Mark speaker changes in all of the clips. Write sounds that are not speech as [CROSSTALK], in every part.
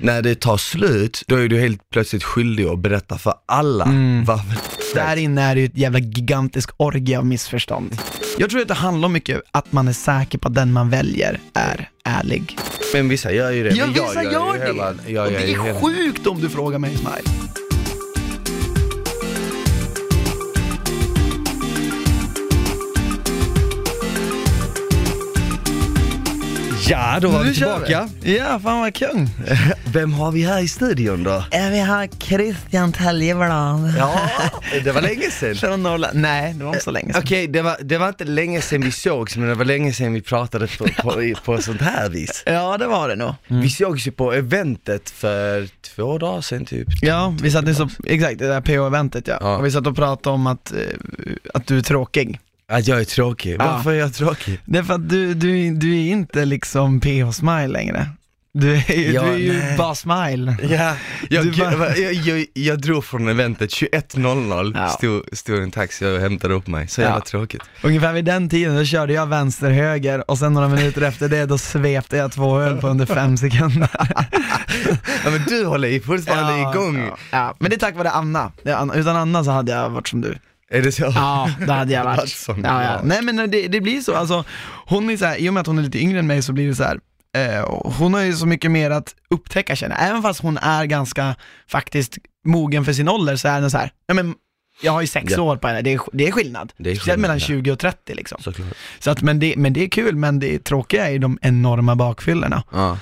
Speaker 1: När det tar slut, då är du helt plötsligt skyldig att berätta för alla
Speaker 2: Mm.
Speaker 1: varför.
Speaker 2: Där inne är det ju ett jävla gigantisk orgie av missförstånd. Jag tror att det handlar mycket att man är säker på att den man väljer är ärlig.
Speaker 1: Men vissa gör ju det.
Speaker 2: Ja,
Speaker 1: men jag
Speaker 2: vissa
Speaker 1: ju
Speaker 2: gör det!
Speaker 1: Hela, jag
Speaker 2: Och
Speaker 1: gör
Speaker 2: det är
Speaker 1: hela.
Speaker 2: sjukt om du frågar mig Ismail.
Speaker 1: Ja, då var vi
Speaker 2: Nu kör
Speaker 1: tillbaka.
Speaker 2: vi. Ja, fan vad kung. [LAUGHS]
Speaker 1: Vem har vi här i studion då?
Speaker 2: Vi har Christian Täljeblad.
Speaker 1: Ja, det var länge sedan. [LAUGHS]
Speaker 2: Från Norrland. Nej, det var inte så länge sedan.
Speaker 1: Okej, det, var, det var inte länge sedan vi sågs, men det var länge sedan vi pratade på, på, på sånt här vis.
Speaker 2: Ja, det var det nog.
Speaker 1: Vi sågs ju på eventet för två dagar sedan typ.
Speaker 2: Ja, vi satt så, exakt, det där PO-eventet ja.
Speaker 1: Ja.
Speaker 2: Och vi satt och pratade om att, eh, att du är tråkig.
Speaker 1: Att jag är tråkig.
Speaker 2: Ja.
Speaker 1: Varför är jag tråkig?
Speaker 2: Det är för att du, du, du är inte liksom PH-smile längre. Du är, ju-
Speaker 1: Ja,
Speaker 2: du är ju bara smile.
Speaker 1: Ja, jag,
Speaker 2: bara-
Speaker 1: jag, jag, jag drog från eventet 21.00,
Speaker 2: Ja.
Speaker 1: stod, stod en taxi och hämtade upp mig. Så jävla
Speaker 2: Ja.
Speaker 1: tråkigt.
Speaker 2: Ungefär vid den tiden då körde jag vänster höger och sen några minuter efter det då svepte jag två öl på under fem sekunder. [LAUGHS]
Speaker 1: Ja men du håller ju fortfarande igång.
Speaker 2: Ja, ja. Men det är tack vare Anna. Utan Anna så hade jag varit som du.
Speaker 1: Är det så?
Speaker 2: Ja, det hade jag [LAUGHS] varit. Ja, ja. Nej men det, det blir så, alltså, hon är så här, i och med att hon är lite yngre än mig så blir det så här. Eh, hon har ju så mycket mer att upptäcka känner jag. Även fast hon är ganska faktiskt mogen för sin ålder så är den så här, ja men jag har ju sex
Speaker 1: Ja.
Speaker 2: år på henne, det är, det är skillnad.
Speaker 1: Det är
Speaker 2: Speciellt
Speaker 1: skillnad,
Speaker 2: mellan
Speaker 1: ja.
Speaker 2: 20 och 30 liksom.
Speaker 1: Såklart.
Speaker 2: Så att, men, det, men det är kul, men det tråkiga är ju de enorma bakfyllorna.
Speaker 1: Ja.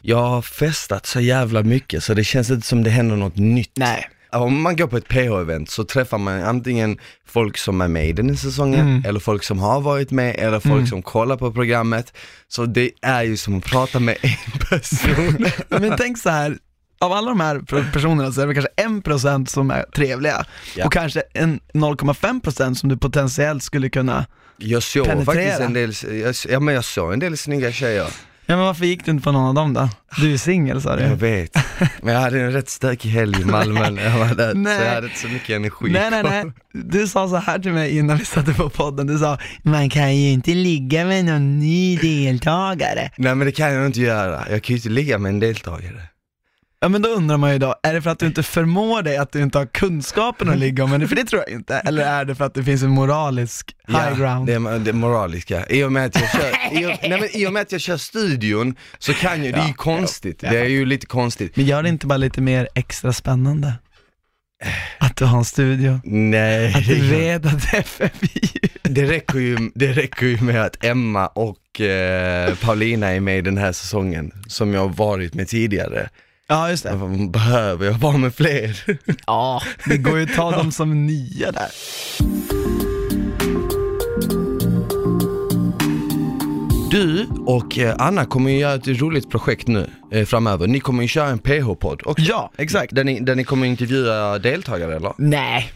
Speaker 1: Jag har festat så jävla mycket så det känns inte som det händer något nytt.
Speaker 2: Nej.
Speaker 1: Om man går på ett PH-event så träffar man antingen folk som är med i den här säsongen,
Speaker 2: Mm.
Speaker 1: eller folk som har varit med, eller folk
Speaker 2: Mm.
Speaker 1: som kollar på programmet. Så det är ju som att prata med en [LAUGHS] person. [LAUGHS]
Speaker 2: Men tänk så här, av alla de här personerna så är det kanske 1% som är trevliga
Speaker 1: Ja.
Speaker 2: och kanske en 0,5% som du potentiellt skulle kunna
Speaker 1: Jag såg
Speaker 2: Penetrera.
Speaker 1: faktiskt en del, jag, ja men jag såg en del snygga tjejer.
Speaker 2: Ja men varför gick du inte på någon av dem då? Du är singel sa
Speaker 1: Jag
Speaker 2: du.
Speaker 1: vet. Men jag hade en rätt stökig helg i Malmö när jag var där, så jag hade inte så mycket energi
Speaker 2: Nej nej nej, du sa så här till mig innan vi satte på podden, du sa man kan ju inte ligga med någon ny deltagare.
Speaker 1: Nej men det kan jag inte göra, jag kan ju inte ligga med en deltagare.
Speaker 2: Ja men då undrar man ju då, är det för att du inte förmår dig, att du inte har kunskapen att ligga med det? För det tror jag inte. Eller är det för att det finns en moralisk high ground?
Speaker 1: Det är det är moraliska. I och, med att jag kör, i, och, [LAUGHS] nej, men I och med att jag kör studion så kan jag, det är ju
Speaker 2: Ja,
Speaker 1: konstigt.
Speaker 2: ja,
Speaker 1: Det är ju lite konstigt.
Speaker 2: Men gör det inte bara lite mer extra spännande? Att du har en studio?
Speaker 1: Nej,
Speaker 2: Att du
Speaker 1: det,
Speaker 2: vet att det är förbi?
Speaker 1: det, räcker ju, det räcker ju med att Emma och eh, Paulina är med i den här säsongen, som jag har varit med tidigare.
Speaker 2: Ja just det.
Speaker 1: Behöver jag vara med fler? [LAUGHS]
Speaker 2: Ja, det går ju att ta dem som nya där.
Speaker 1: Du och eh, Anna kommer ju göra ett roligt projekt nu eh, framöver. Ni kommer ju köra en PH-podd också.
Speaker 2: Ja, exakt.
Speaker 1: Där ni, där ni kommer intervjua deltagare eller?
Speaker 2: Nej.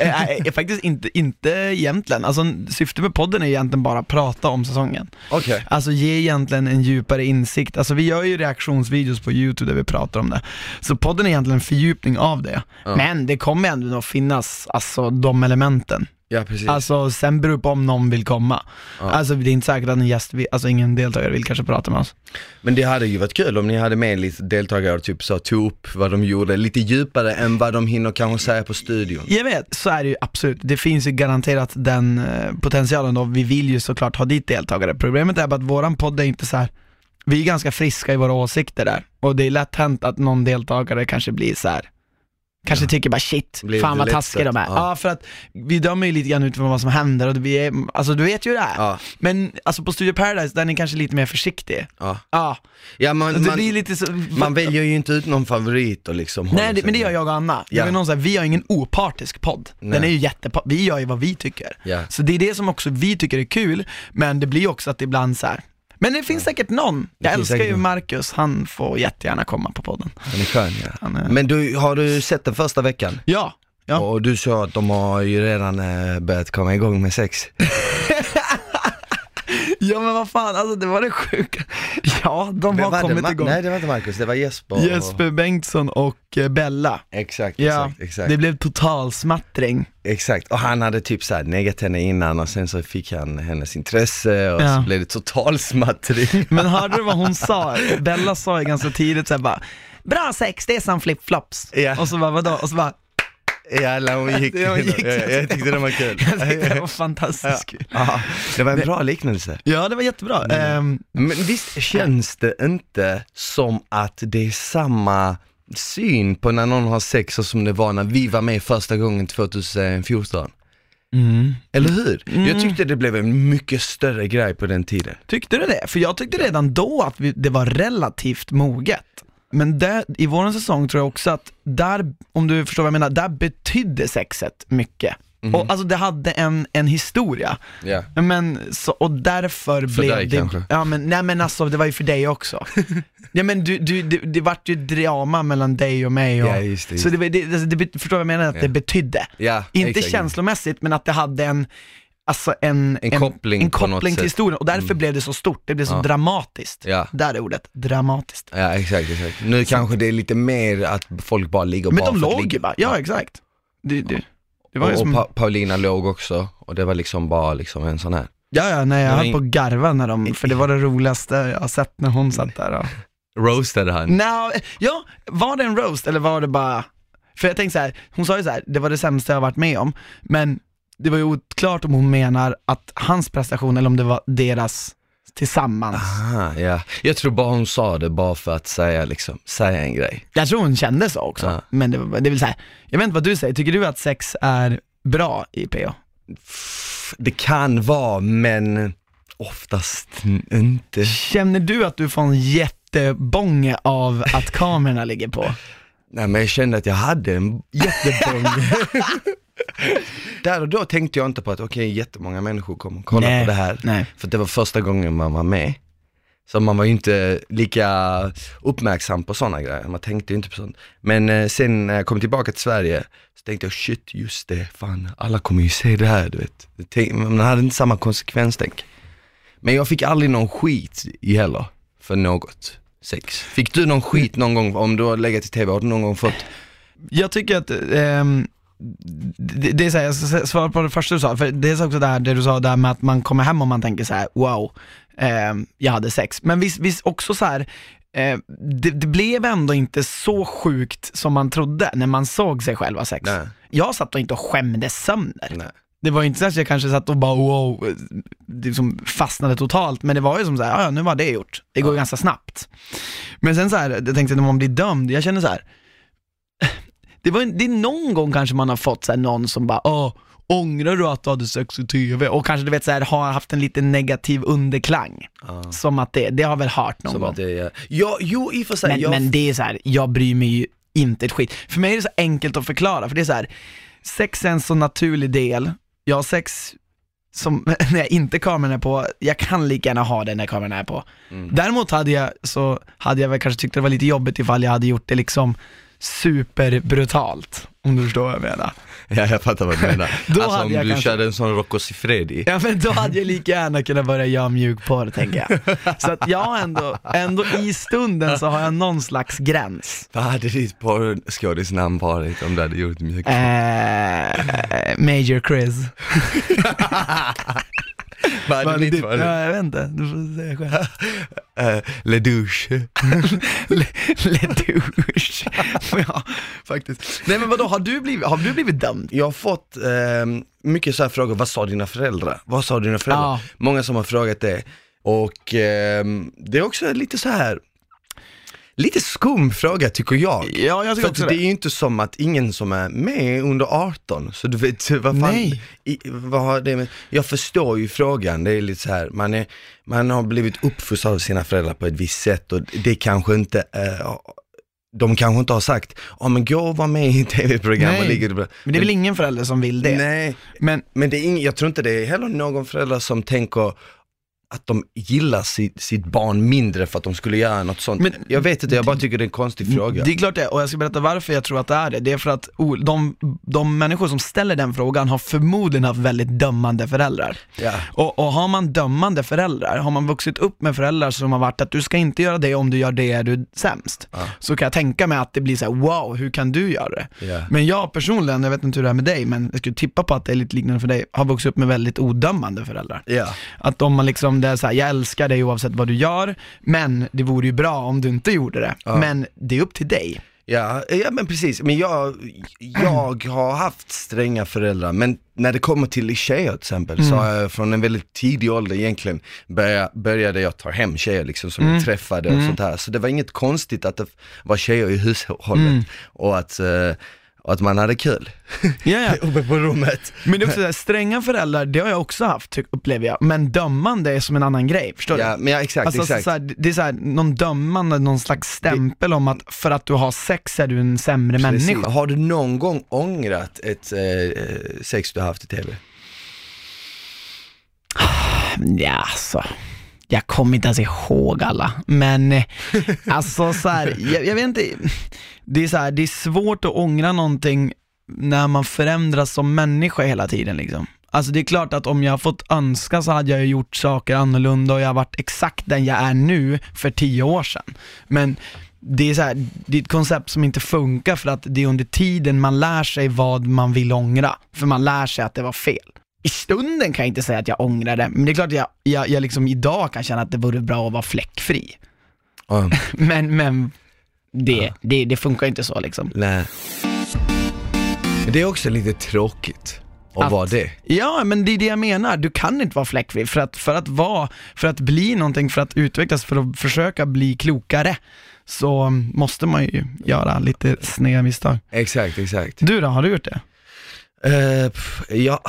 Speaker 2: Nej, faktiskt inte, inte egentligen. Alltså syftet med podden är egentligen bara att prata om säsongen.
Speaker 1: Okej.
Speaker 2: Alltså ge egentligen en djupare insikt. Alltså vi gör ju reaktionsvideos på YouTube där vi pratar om det. Så podden är egentligen en fördjupning av det.
Speaker 1: Ja.
Speaker 2: Men det kommer ändå att finnas, alltså de elementen.
Speaker 1: Ja precis.
Speaker 2: Alltså sen beror det på om någon vill komma.
Speaker 1: Ja.
Speaker 2: Alltså det är inte säkert att en gäst, vill, alltså ingen deltagare vill kanske prata med oss.
Speaker 1: Men det hade ju varit kul om ni hade med lite deltagare och typ så tog upp vad de gjorde lite djupare än vad de hinner kanske säga på studion.
Speaker 2: Jag vet, så är det ju absolut. Det finns ju garanterat den eh, potentialen då. Vi vill ju såklart ha dit deltagare. Problemet är bara att våran podd är inte så här. vi är ganska friska i våra åsikter där. Och det är lätt hänt att någon deltagare kanske blir så här. Kanske tycker bara shit,
Speaker 1: Blir
Speaker 2: fan vad taskiga de är. Ja.
Speaker 1: ja.
Speaker 2: för att vi dömer ju lite grann utifrån vad som händer och vi är, alltså du vet ju hur det är.
Speaker 1: Ja,
Speaker 2: Men alltså på Studio Paradise, där är ni kanske lite mer försiktig.
Speaker 1: ja.
Speaker 2: Ja,
Speaker 1: Ja man,
Speaker 2: det
Speaker 1: man,
Speaker 2: blir lite så,
Speaker 1: man väljer ju inte ut någon favorit och liksom
Speaker 2: Nej det, men det gör jag och Anna.
Speaker 1: Ja.
Speaker 2: är någon så här, vi har ingen opartisk podd. Den
Speaker 1: Nej.
Speaker 2: är ju jättepa- vi gör ju vad vi tycker.
Speaker 1: Ja.
Speaker 2: Så det är det som också vi tycker är kul, men det blir också att ibland så här. Men det finns säkert någon.
Speaker 1: Det
Speaker 2: Jag
Speaker 1: finns
Speaker 2: älskar
Speaker 1: säkert
Speaker 2: ju
Speaker 1: någon.
Speaker 2: Marcus, han får jättegärna komma på podden.
Speaker 1: Han är skön ja.
Speaker 2: Han är...
Speaker 1: Men du, har du sett den första veckan?
Speaker 2: Ja, ja.
Speaker 1: Och du sa att de har ju redan eh, börjat komma igång med sex. [LAUGHS]
Speaker 2: Ja men vad fan, alltså det var det sjuka. Ja, de har kommit igång.
Speaker 1: Nej det var inte Marcus, det var Jesper. och-
Speaker 2: Jesper Bengtsson och eh, Bella.
Speaker 1: Exakt,
Speaker 2: Ja,
Speaker 1: exakt, exakt.
Speaker 2: det blev total smattring.
Speaker 1: Exakt, och han hade typ såhär negat henne innan och sen så fick han hennes intresse och
Speaker 2: Ja.
Speaker 1: så blev det total smattring. [LAUGHS]
Speaker 2: Men hörde du vad hon sa? Bella sa ju ganska tidigt såhär bara, bra sex, det är som flipflops.
Speaker 1: Ja.
Speaker 2: Och så bara, vadå? Och så bara,
Speaker 1: Jävlar hon gick, [LAUGHS]
Speaker 2: Ja, hon gick.
Speaker 1: jag, jag tyckte det var kul. [LAUGHS]
Speaker 2: jag tyckte det var fantastiskt kul.
Speaker 1: Ja, det var en bra liknelse.
Speaker 2: Ja, det var jättebra. Ehm,
Speaker 1: Men visst känns det inte som att det är samma syn på när någon har sex så som det var när vi var med första gången 2014?
Speaker 2: mm.
Speaker 1: Eller hur? Jag tyckte det blev en mycket större grej på den tiden.
Speaker 2: Tyckte du det? För jag tyckte redan då att vi, det var relativt moget. Men där, i vår säsong tror jag också att där, om du förstår vad jag menar, där betydde sexet mycket.
Speaker 1: Mhm.
Speaker 2: Och, alltså det hade en, en historia.
Speaker 1: Ja.
Speaker 2: Men, så, och därför blev
Speaker 1: dig
Speaker 2: det...
Speaker 1: kanske?
Speaker 2: Ja men, nej men alltså det var ju för dig också. [LAUGHS] ja men du, du, det, det vart ju drama mellan dig och mig och,
Speaker 1: Ja, just det,
Speaker 2: så det, var- det, alltså, det, förstår vad jag menar att
Speaker 1: Ja.
Speaker 2: det betydde. Inte
Speaker 1: exakt.
Speaker 2: känslomässigt men att det hade en, alltså en,
Speaker 1: En koppling
Speaker 2: en
Speaker 1: på något
Speaker 2: koppling till historien och därför
Speaker 1: Mm.
Speaker 2: blev det så stort, det blev så
Speaker 1: Ja.
Speaker 2: dramatiskt.
Speaker 1: Ja.
Speaker 2: Där är ordet, dramatiskt.
Speaker 1: Ja exakt, exakt. Nu kanske det är lite mer att folk bara ligger
Speaker 2: Men
Speaker 1: bara
Speaker 2: de låg ju bara, ja exakt. Det, det, det var
Speaker 1: och,
Speaker 2: som,
Speaker 1: och pa- Paulina låg också och det var liksom bara liksom en sån här.
Speaker 2: ja ja, nej jag höll på att garva när de, för det var det roligaste jag har sett när hon satt där och
Speaker 1: Roastade han?
Speaker 2: No, ja, var det en roast eller var det bara, för jag tänkte så här, hon sa ju så här, det var det sämsta jag varit med om, men det var ju oklart om hon menar att hans prestation eller om det var deras tillsammans.
Speaker 1: Aha, ja. Jag tror bara hon sa det bara för att säga liksom, säga en grej.
Speaker 2: Jag tror hon kände så också,
Speaker 1: Ja.
Speaker 2: men det, det är väl så här, jag vet inte vad du säger, tycker du att sex är bra i PO?
Speaker 1: Det kan vara men oftast inte.
Speaker 2: Känner du att du får en jättebånge av att kamerorna ligger på?
Speaker 1: Nej men jag kände att jag hade en jättebång. [LAUGHS] Där och då tänkte jag inte på att okej jättemånga människor kommer kolla
Speaker 2: Nej,
Speaker 1: på det här.
Speaker 2: nej.
Speaker 1: För det var första gången man var med. Så man var ju inte lika uppmärksam på sådana grejer, man tänkte ju inte på sånt. Men eh, sen när jag kom tillbaka till Sverige så tänkte jag shit, just det, fan alla kommer ju se det här du vet. Man hade inte samma konsekvenstänk. Men jag fick aldrig någon skit i heller för något sex. Fick du någon skit någon gång, om du har legat i TV, har du någon gång fått?
Speaker 2: Jag tycker att ehm, det, det är så här, jag ska svara på det första du sa, för det är också det här det du sa där med att man kommer hem och man tänker så här: wow, ehm, jag hade sex. Men visst, visst också så här, eh, det, det blev ändå inte så sjukt som man trodde när man såg sig själv ha sex.
Speaker 1: Nej.
Speaker 2: Jag satt och inte och skämdes sönder.
Speaker 1: Nej.
Speaker 2: Det var inte så att jag kanske satt och bara wow, eh, liksom fastnade totalt, men det var ju som så här, "Ah, ja nu var det gjort. Det går
Speaker 1: Ja.
Speaker 2: ganska snabbt. Men sen så här, jag tänkte när man blir dömd, jag känner så här. Det, var, det är någon gång kanske man har fått så här, någon som bara, åh, ångrar du att du hade sex i TV? Och kanske du vet så här, har haft en lite negativ underklang.
Speaker 1: Ja.
Speaker 2: Som att det, det har väl hört någon
Speaker 1: Som
Speaker 2: gång.
Speaker 1: att det är, ja, jo i och för sig.
Speaker 2: Men,
Speaker 1: jag,
Speaker 2: men det är så här, jag bryr mig ju inte ett skit. För mig är det så enkelt att förklara, för det är så här, sex är en så naturlig del. Jag har sex som, [LAUGHS] när jag inte kameran är på, jag kan lika gärna ha det när kameran är på.
Speaker 1: Mm.
Speaker 2: Däremot hade jag, så hade jag väl kanske tyckt det var lite jobbigt ifall jag hade gjort det liksom superbrutalt, om du förstår vad jag menar. [LAUGHS]
Speaker 1: Ja, jag fattar vad du menar.
Speaker 2: Då
Speaker 1: alltså om du
Speaker 2: kanske-
Speaker 1: körde en sån Rocco Siffredi.
Speaker 2: Ja men då hade jag lika gärna kunnat börja göra mjukporr tänker jag. Så att jag ändå, ändå i stunden så har jag någon slags gräns.
Speaker 1: Vad hade ditt porrskådisnamn varit om du hade gjort mjuk?
Speaker 2: Eh, Major Chris. [LAUGHS]
Speaker 1: Vad hade ditt? varit?
Speaker 2: Ja, jag vet inte, du får säga själv.
Speaker 1: Uh, [LAUGHS] Le douche. [LAUGHS]
Speaker 2: Le, le douche. [LAUGHS] ja, faktiskt. Nej men vadå, har du blivit, har du blivit dömd?
Speaker 1: Jag har fått ehm, mycket så här frågor, vad sa dina föräldrar? Vad sa dina föräldrar?
Speaker 2: Ja.
Speaker 1: Många som har frågat det. Och ehm, det är också lite så här lite skum fråga tycker jag.
Speaker 2: Ja, jag
Speaker 1: För att det är ju inte som att ingen som är med under 18, så du vet [LAUGHS] vad fan,
Speaker 2: Nej.
Speaker 1: I, vad har det med, jag förstår ju frågan, det är lite så här, man, är, man har blivit uppfostrad av sina föräldrar på ett visst sätt och det kanske inte, eh, de kanske inte har sagt, ja men gå och var med i [LAUGHS] tv-program och ligger det
Speaker 2: Men det är väl ingen förälder som vill det?
Speaker 1: Nej,
Speaker 2: Men
Speaker 1: men det är ing, jag tror inte det är heller någon förälder som tänker att de gillar sitt, sitt barn mindre för att de skulle göra något sånt.
Speaker 2: Men-
Speaker 1: jag vet inte, jag bara tycker det är en konstig fråga.
Speaker 2: Det är klart det, och jag ska berätta varför jag tror att det är det. Det är för att de, de människor som ställer den frågan har förmodligen haft väldigt dömande föräldrar.
Speaker 1: Ja.
Speaker 2: Och, och har man dömande föräldrar, har man vuxit upp med föräldrar som har varit att du ska inte göra det, om du gör det är du sämst.
Speaker 1: Ja.
Speaker 2: Så kan jag tänka mig att det blir så här: wow, hur kan du göra det?
Speaker 1: Ja.
Speaker 2: Men jag personligen, jag vet inte hur det är med dig, men jag skulle tippa på att det är lite liknande för dig, har vuxit upp med väldigt odömande föräldrar.
Speaker 1: Ja.
Speaker 2: Att om man liksom, det är så här, jag älskar dig oavsett vad du gör, men det vore ju bra om du inte gjorde det.
Speaker 1: Ja.
Speaker 2: Men det är upp till dig.
Speaker 1: Ja, ja men precis, men jag, jag [CLEARS THROAT] har haft stränga föräldrar, men när det kommer till tjejer till exempel, så
Speaker 2: Mm.
Speaker 1: har jag från en väldigt tidig ålder egentligen börja, började jag ta hem tjejer liksom som
Speaker 2: Mm.
Speaker 1: jag träffade och
Speaker 2: Mm.
Speaker 1: sånt här. Så det var inget konstigt att det var tjejer i hushållet
Speaker 2: Mm.
Speaker 1: och, att, eh, och att man hade kul [LAUGHS]
Speaker 2: ja. [LAUGHS]
Speaker 1: uppe på rummet.
Speaker 2: Men det är också så här, stränga föräldrar, det har jag också haft, upplever jag. Men dömande är som en annan grej, förstår
Speaker 1: Ja,
Speaker 2: du?
Speaker 1: men ja, exakt,
Speaker 2: Alltså,
Speaker 1: exakt.
Speaker 2: Så här, det är så här, någon dömande, någon slags stämpel om att för att du har sex är du en sämre
Speaker 1: Precis.
Speaker 2: människa.
Speaker 1: Har du någon gång ångrat ett eh, sex du har haft i TV?
Speaker 2: Ja, alltså. Jag kommer inte ens ihåg alla, men eh, [LAUGHS] alltså så här, jag, jag vet inte, det är så här, det är svårt att ångra någonting när man förändras som människa hela tiden liksom. Alltså det är klart att om jag fått önska så hade jag ju gjort saker annorlunda och jag har varit exakt den jag är nu för tio år sedan. Men det är, så här, det är ett koncept som inte funkar för att det är under tiden man lär sig vad man vill ångra. För man lär sig att det var fel. I stunden kan jag inte säga att jag ångrar det, men det är klart att jag, jag, jag liksom idag kan känna att det vore bra att vara fläckfri.
Speaker 1: Ja, [LAUGHS]
Speaker 2: Men, men det, det, det funkar inte så liksom.
Speaker 1: nej. Det är också lite tråkigt att,
Speaker 2: Att-
Speaker 1: vara det.
Speaker 2: Ja, men det är det jag menar. Du kan inte vara fläckfri för att, för att vara, för att bli någonting, för att utvecklas, för att försöka bli klokare, så måste man ju göra lite sneda misstag.
Speaker 1: Exakt, exakt.
Speaker 2: Du då, har du gjort det?
Speaker 1: Uh, ja,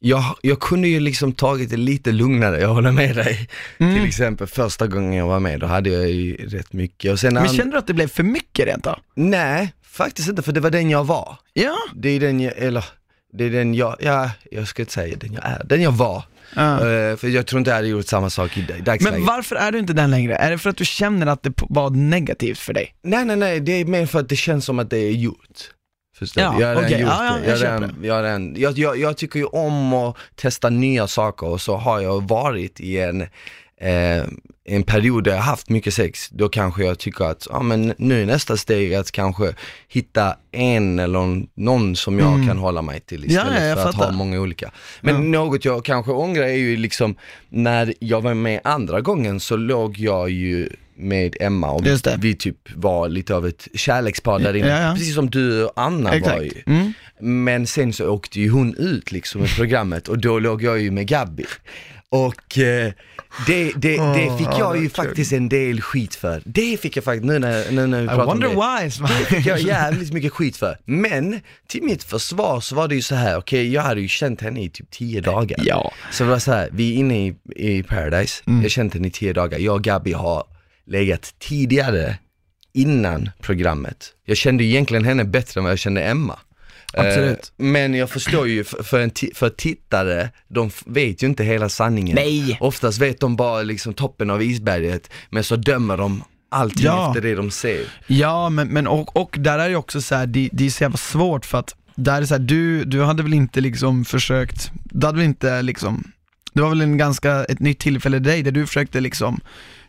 Speaker 1: jag, jag kunde ju liksom tagit det lite lugnare, jag håller med dig.
Speaker 2: Mm.
Speaker 1: Till exempel första gången jag var med, då hade jag ju rätt mycket. Och sen
Speaker 2: Men känner du att det blev för mycket rent då?
Speaker 1: Nej, faktiskt inte, för det var den jag var.
Speaker 2: Ja.
Speaker 1: Det är den jag, eller det är den jag, ja, jag ska inte säga den jag är, den jag var.
Speaker 2: ja.
Speaker 1: Eh, för jag tror inte jag hade gjort samma sak i dagsläget.
Speaker 2: Men varför är du inte den längre? Är det för att du känner att det var negativt för dig?
Speaker 1: Nej nej nej, det är mer för att det känns som att det är gjort. Förstår
Speaker 2: Ja?
Speaker 1: Jag har redan gjort
Speaker 2: Ja,
Speaker 1: det.
Speaker 2: jag
Speaker 1: Jag, redan, jag, redan, jag, jag, jag tycker ju om att testa nya saker och så har jag varit i en, eh, en period där jag haft mycket sex. Då kanske jag tycker att, ja men nu är nästa steg att kanske hitta en eller någon som jag
Speaker 2: Mm.
Speaker 1: kan hålla mig till istället
Speaker 2: ja,
Speaker 1: för att ha många olika. Men
Speaker 2: Ja.
Speaker 1: något jag kanske ångrar är ju liksom, när jag var med andra gången så låg jag ju med Emma och
Speaker 2: det.
Speaker 1: vi typ var lite av ett kärlekspar där inne,
Speaker 2: Ja, ja.
Speaker 1: precis som du och Anna var ju.
Speaker 2: Exakt. Mm.
Speaker 1: Men sen så åkte ju hon ut liksom i programmet och då låg jag ju med Gabby. Och eh, det, det, det fick jag ju faktiskt en del skit för. Det fick jag faktiskt, nu när, nu när vi
Speaker 2: I
Speaker 1: pratar om
Speaker 2: wonder
Speaker 1: det.
Speaker 2: why.
Speaker 1: Det fick jag jävligt mycket skit för. Men till mitt försvar så var det ju så här, okej jag hade ju känt henne i typ 10 dagar.
Speaker 2: Ja.
Speaker 1: Så det var så här, vi är inne i, i Paradise,
Speaker 2: Mm.
Speaker 1: jag har känt henne i 10 dagar, jag och Gabby har legat tidigare innan programmet. Jag kände egentligen henne bättre än vad jag kände Emma.
Speaker 2: Absolut.
Speaker 1: Eh, men jag förstår ju, för, en för tittare, de vet ju inte hela sanningen.
Speaker 2: Nej.
Speaker 1: Oftast vet de bara liksom toppen av isberget, men så dömer de allting
Speaker 2: Ja.
Speaker 1: efter det de ser.
Speaker 2: Ja, men, men och, och där är det också så här, det, det är så jävla svårt för att där är det så här, du, du hade väl inte liksom försökt, du hade väl inte liksom, det var väl en ganska, ett nytt tillfälle i dig där du försökte liksom,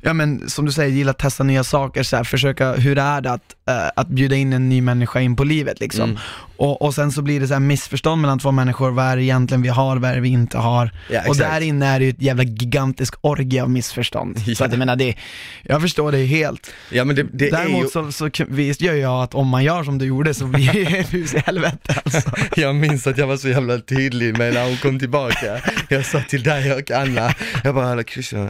Speaker 2: ja men som du säger, gilla att testa nya saker, så här, försöka, hur är det att, eh, att bjuda in en ny människa in på livet liksom.
Speaker 1: Mm.
Speaker 2: Och, och sen så blir det så här missförstånd mellan två människor, vad är det egentligen vi har, vad är det vi inte har?
Speaker 1: Ja,
Speaker 2: och där inne är det ju ett jävla gigantisk orgie av missförstånd. Så
Speaker 1: Ja.
Speaker 2: att jag menar det, jag förstår det helt.
Speaker 1: Ja men det, det är
Speaker 2: Däremot
Speaker 1: ju,
Speaker 2: så, så visst gör jag att om man gör som du gjorde så blir det [LAUGHS] hus i helvete alltså. [LAUGHS]
Speaker 1: jag minns att jag var så jävla tydlig med när hon kom tillbaka. Jag sa till dig och Anna, jag bara, "Alla, Christian,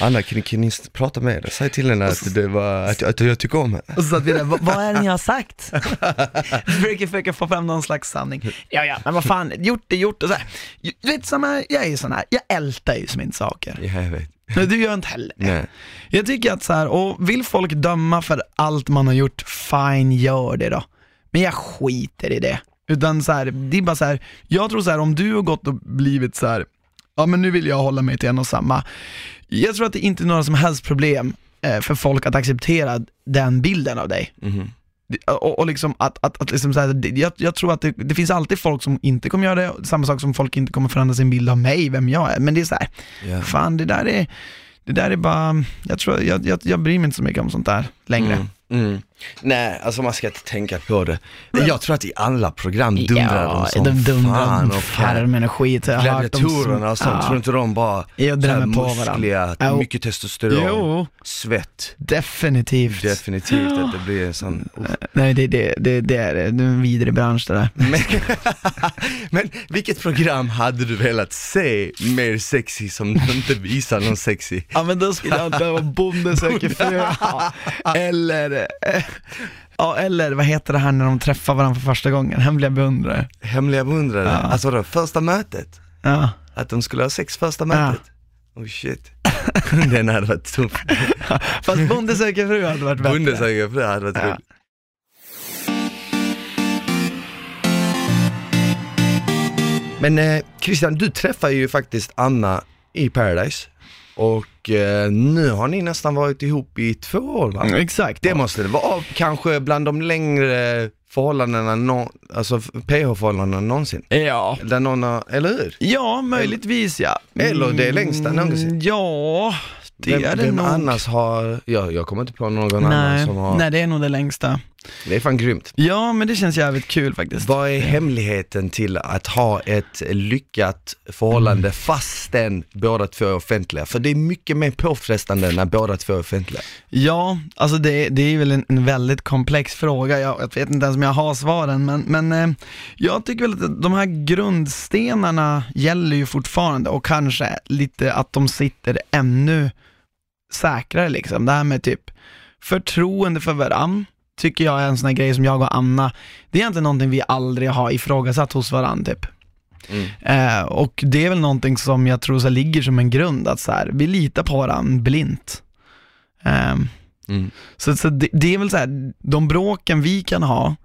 Speaker 1: Anna kan, kan ni prata med henne? Säg till henne att, det var, att, att jag tycker om henne.
Speaker 2: Och så satt vi där, "Va- vad är det ni har sagt? [LAUGHS] försöker, få fram någon slags sanning. Ja, ja, men vad fan, gjort är gjort och så här. Du vet, samma, jag är ju sån här, jag ältar ju som inte saker.
Speaker 1: Ja, jag vet.
Speaker 2: Men du gör inte heller det.
Speaker 1: Nej.
Speaker 2: Jag tycker att så här, och vill folk döma för allt man har gjort, fine, gör det då. Men jag skiter i det. Utan så här, det är bara så här, jag tror så här, om du har gått och blivit så här ja men nu vill jag hålla mig till en och samma. Jag tror att det inte är några som helst problem eh, för folk att acceptera den bilden av dig.
Speaker 1: Mhm.
Speaker 2: Och, och liksom att, att, att liksom så här, jag, jag tror att det, det finns alltid folk som inte kommer göra det, samma sak som folk inte kommer förändra sin bild av mig, vem jag är. Men det är så här,
Speaker 1: Ja.
Speaker 2: fan det där är, det där är bara, jag tror, jag, jag, jag bryr mig inte så mycket om sånt där längre.
Speaker 1: Mm. Mm. Nej, alltså man ska inte tänka på det. Jag tror att i alla program dundrar de som
Speaker 2: de dundrar
Speaker 1: fan och
Speaker 2: farmen och skit. Jag
Speaker 1: gladiatorerna och sånt,
Speaker 2: Ja.
Speaker 1: tror inte de bara
Speaker 2: Jag drämmer på
Speaker 1: muskliga,
Speaker 2: Jo.
Speaker 1: mycket testosteron,
Speaker 2: Jo,
Speaker 1: svett.
Speaker 2: definitivt.
Speaker 1: Definitivt att det blir en sån, [GASPS]
Speaker 2: Nej det, det, det, det är det, det är en vidrig bransch det där.
Speaker 1: men, [LAUGHS] men vilket program hade du velat se mer sexy som du inte visar någon sexy?
Speaker 2: Ja men då skulle jag inte vara Bonde söker [LAUGHS] fru, Ja. eller, [LAUGHS] ja eller vad heter det här när de träffar varandra för första gången, hemliga beundrare.
Speaker 1: Hemliga beundrare,
Speaker 2: Ja.
Speaker 1: alltså då, första mötet?
Speaker 2: Ja.
Speaker 1: Att de skulle ha sex första mötet? Oh shit. [LAUGHS] Den hade varit tuff. [LAUGHS]
Speaker 2: Fast Bonde söker fru hade varit bättre.
Speaker 1: Bonde för det hade varit
Speaker 2: Ja.
Speaker 1: roligt. Men eh, Christian, du träffar ju faktiskt Anna i Paradise och eh, nu har ni nästan varit ihop i två år va?
Speaker 2: Mm, Exakt.
Speaker 1: Det måste det vara kanske bland de längre förhållandena, nå- alltså PH-förhållandena någonsin.
Speaker 2: Ja.
Speaker 1: Där någon har, eller hur?
Speaker 2: Ja, möjligtvis ja.
Speaker 1: Eller det längsta någonsin.
Speaker 2: Mm, Ja, det
Speaker 1: vem,
Speaker 2: är det
Speaker 1: vem
Speaker 2: nog.
Speaker 1: annars har, ja, jag kommer inte på någon annan
Speaker 2: Nej,
Speaker 1: som har,
Speaker 2: nej, det är nog det längsta.
Speaker 1: Det är fan grymt.
Speaker 2: Ja, men det känns jävligt kul faktiskt.
Speaker 1: Vad är hemligheten till att ha ett lyckat förhållande fastän båda två är offentliga? För det är mycket mer påfrestande när båda två är offentliga.
Speaker 2: Ja, alltså det, det är väl en, en väldigt komplex fråga. Jag, jag vet inte ens om jag har svaren, men, men eh, jag tycker väl att de här grundstenarna gäller ju fortfarande och kanske lite att de sitter ännu säkrare liksom. Det här med typ förtroende för varann tycker jag är en sån här grej som jag och Anna, det är egentligen någonting vi aldrig har ifrågasatt hos varann typ.
Speaker 1: Mm.
Speaker 2: Eh, och det är väl någonting som jag tror så ligger som en grund, att så här, vi litar på varandra blint. Ehm,
Speaker 1: Mm.
Speaker 2: så så det, det är väl så här, de bråken vi kan ha,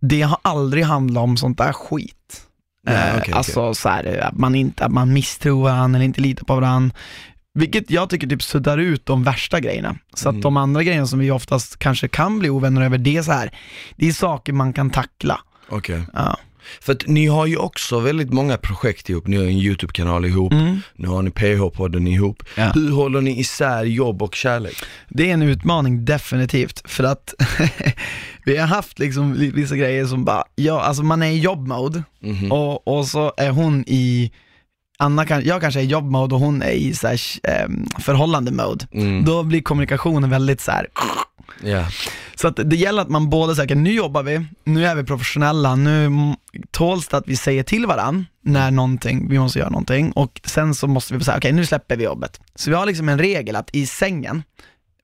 Speaker 2: det har aldrig handlat om sånt där skit.
Speaker 1: Nej,
Speaker 2: Eh,
Speaker 1: okej.
Speaker 2: alltså så här, att man inte, att man misstror varandra eller inte litar på varandra. Vilket jag tycker typ suddar ut de värsta grejerna. Så
Speaker 1: Mm.
Speaker 2: att de andra grejerna som vi oftast kanske kan bli ovänner över, det är så här, det är saker man kan tackla.
Speaker 1: Okej.
Speaker 2: Ja.
Speaker 1: För att ni har ju också väldigt många projekt ihop, ni har en YouTube-kanal ihop,
Speaker 2: Mm.
Speaker 1: nu har ni PH-podden ihop.
Speaker 2: Ja.
Speaker 1: Hur håller ni isär jobb och kärlek?
Speaker 2: Det är en utmaning definitivt, för att [LAUGHS] vi har haft liksom vissa grejer som bara, ja alltså man är i jobbmode
Speaker 1: Mhm.
Speaker 2: och, och så är hon i, Anna kan, jag kanske är i jobbmode och hon är i så här, ehm, förhållande mode.
Speaker 1: Mm.
Speaker 2: Då blir kommunikationen väldigt så här.
Speaker 1: Ja.
Speaker 2: Så att det gäller att man båda säger, nu jobbar vi, nu är vi professionella, nu tåls det att vi säger till varann när någonting, vi måste göra någonting och sen så måste vi säga, okej nu släpper vi jobbet. Så vi har liksom en regel att i sängen,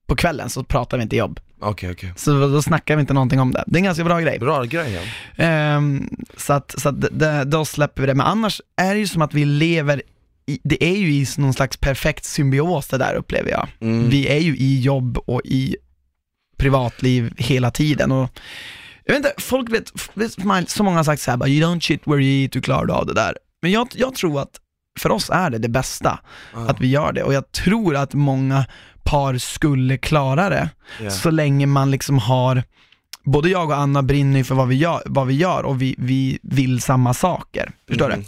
Speaker 2: på kvällen så pratar vi inte jobb.
Speaker 1: Okej, okej.
Speaker 2: Så då snackar vi inte någonting om det. Det är en ganska bra grej.
Speaker 1: Bra grej ja.
Speaker 2: Ehm, så att, så att det, då släpper vi det. Men annars är det ju som att vi lever i, det är ju i någon slags perfekt symbios det där upplever jag.
Speaker 1: Mm.
Speaker 2: Vi är ju i jobb och i privatliv hela tiden och jag vet inte, folk vet, så många har sagt så här, bara, you don't shit where you eat, du klarar av det där. Men jag, jag tror att för oss är det det bästa,
Speaker 1: Ja.
Speaker 2: att vi gör det och jag tror att många par skulle klara det
Speaker 1: Ja.
Speaker 2: så länge man liksom har, både jag och Anna brinner ju för vad vi gör, vad vi gör och vi, vi vill samma saker. Förstår
Speaker 1: Mm.
Speaker 2: du?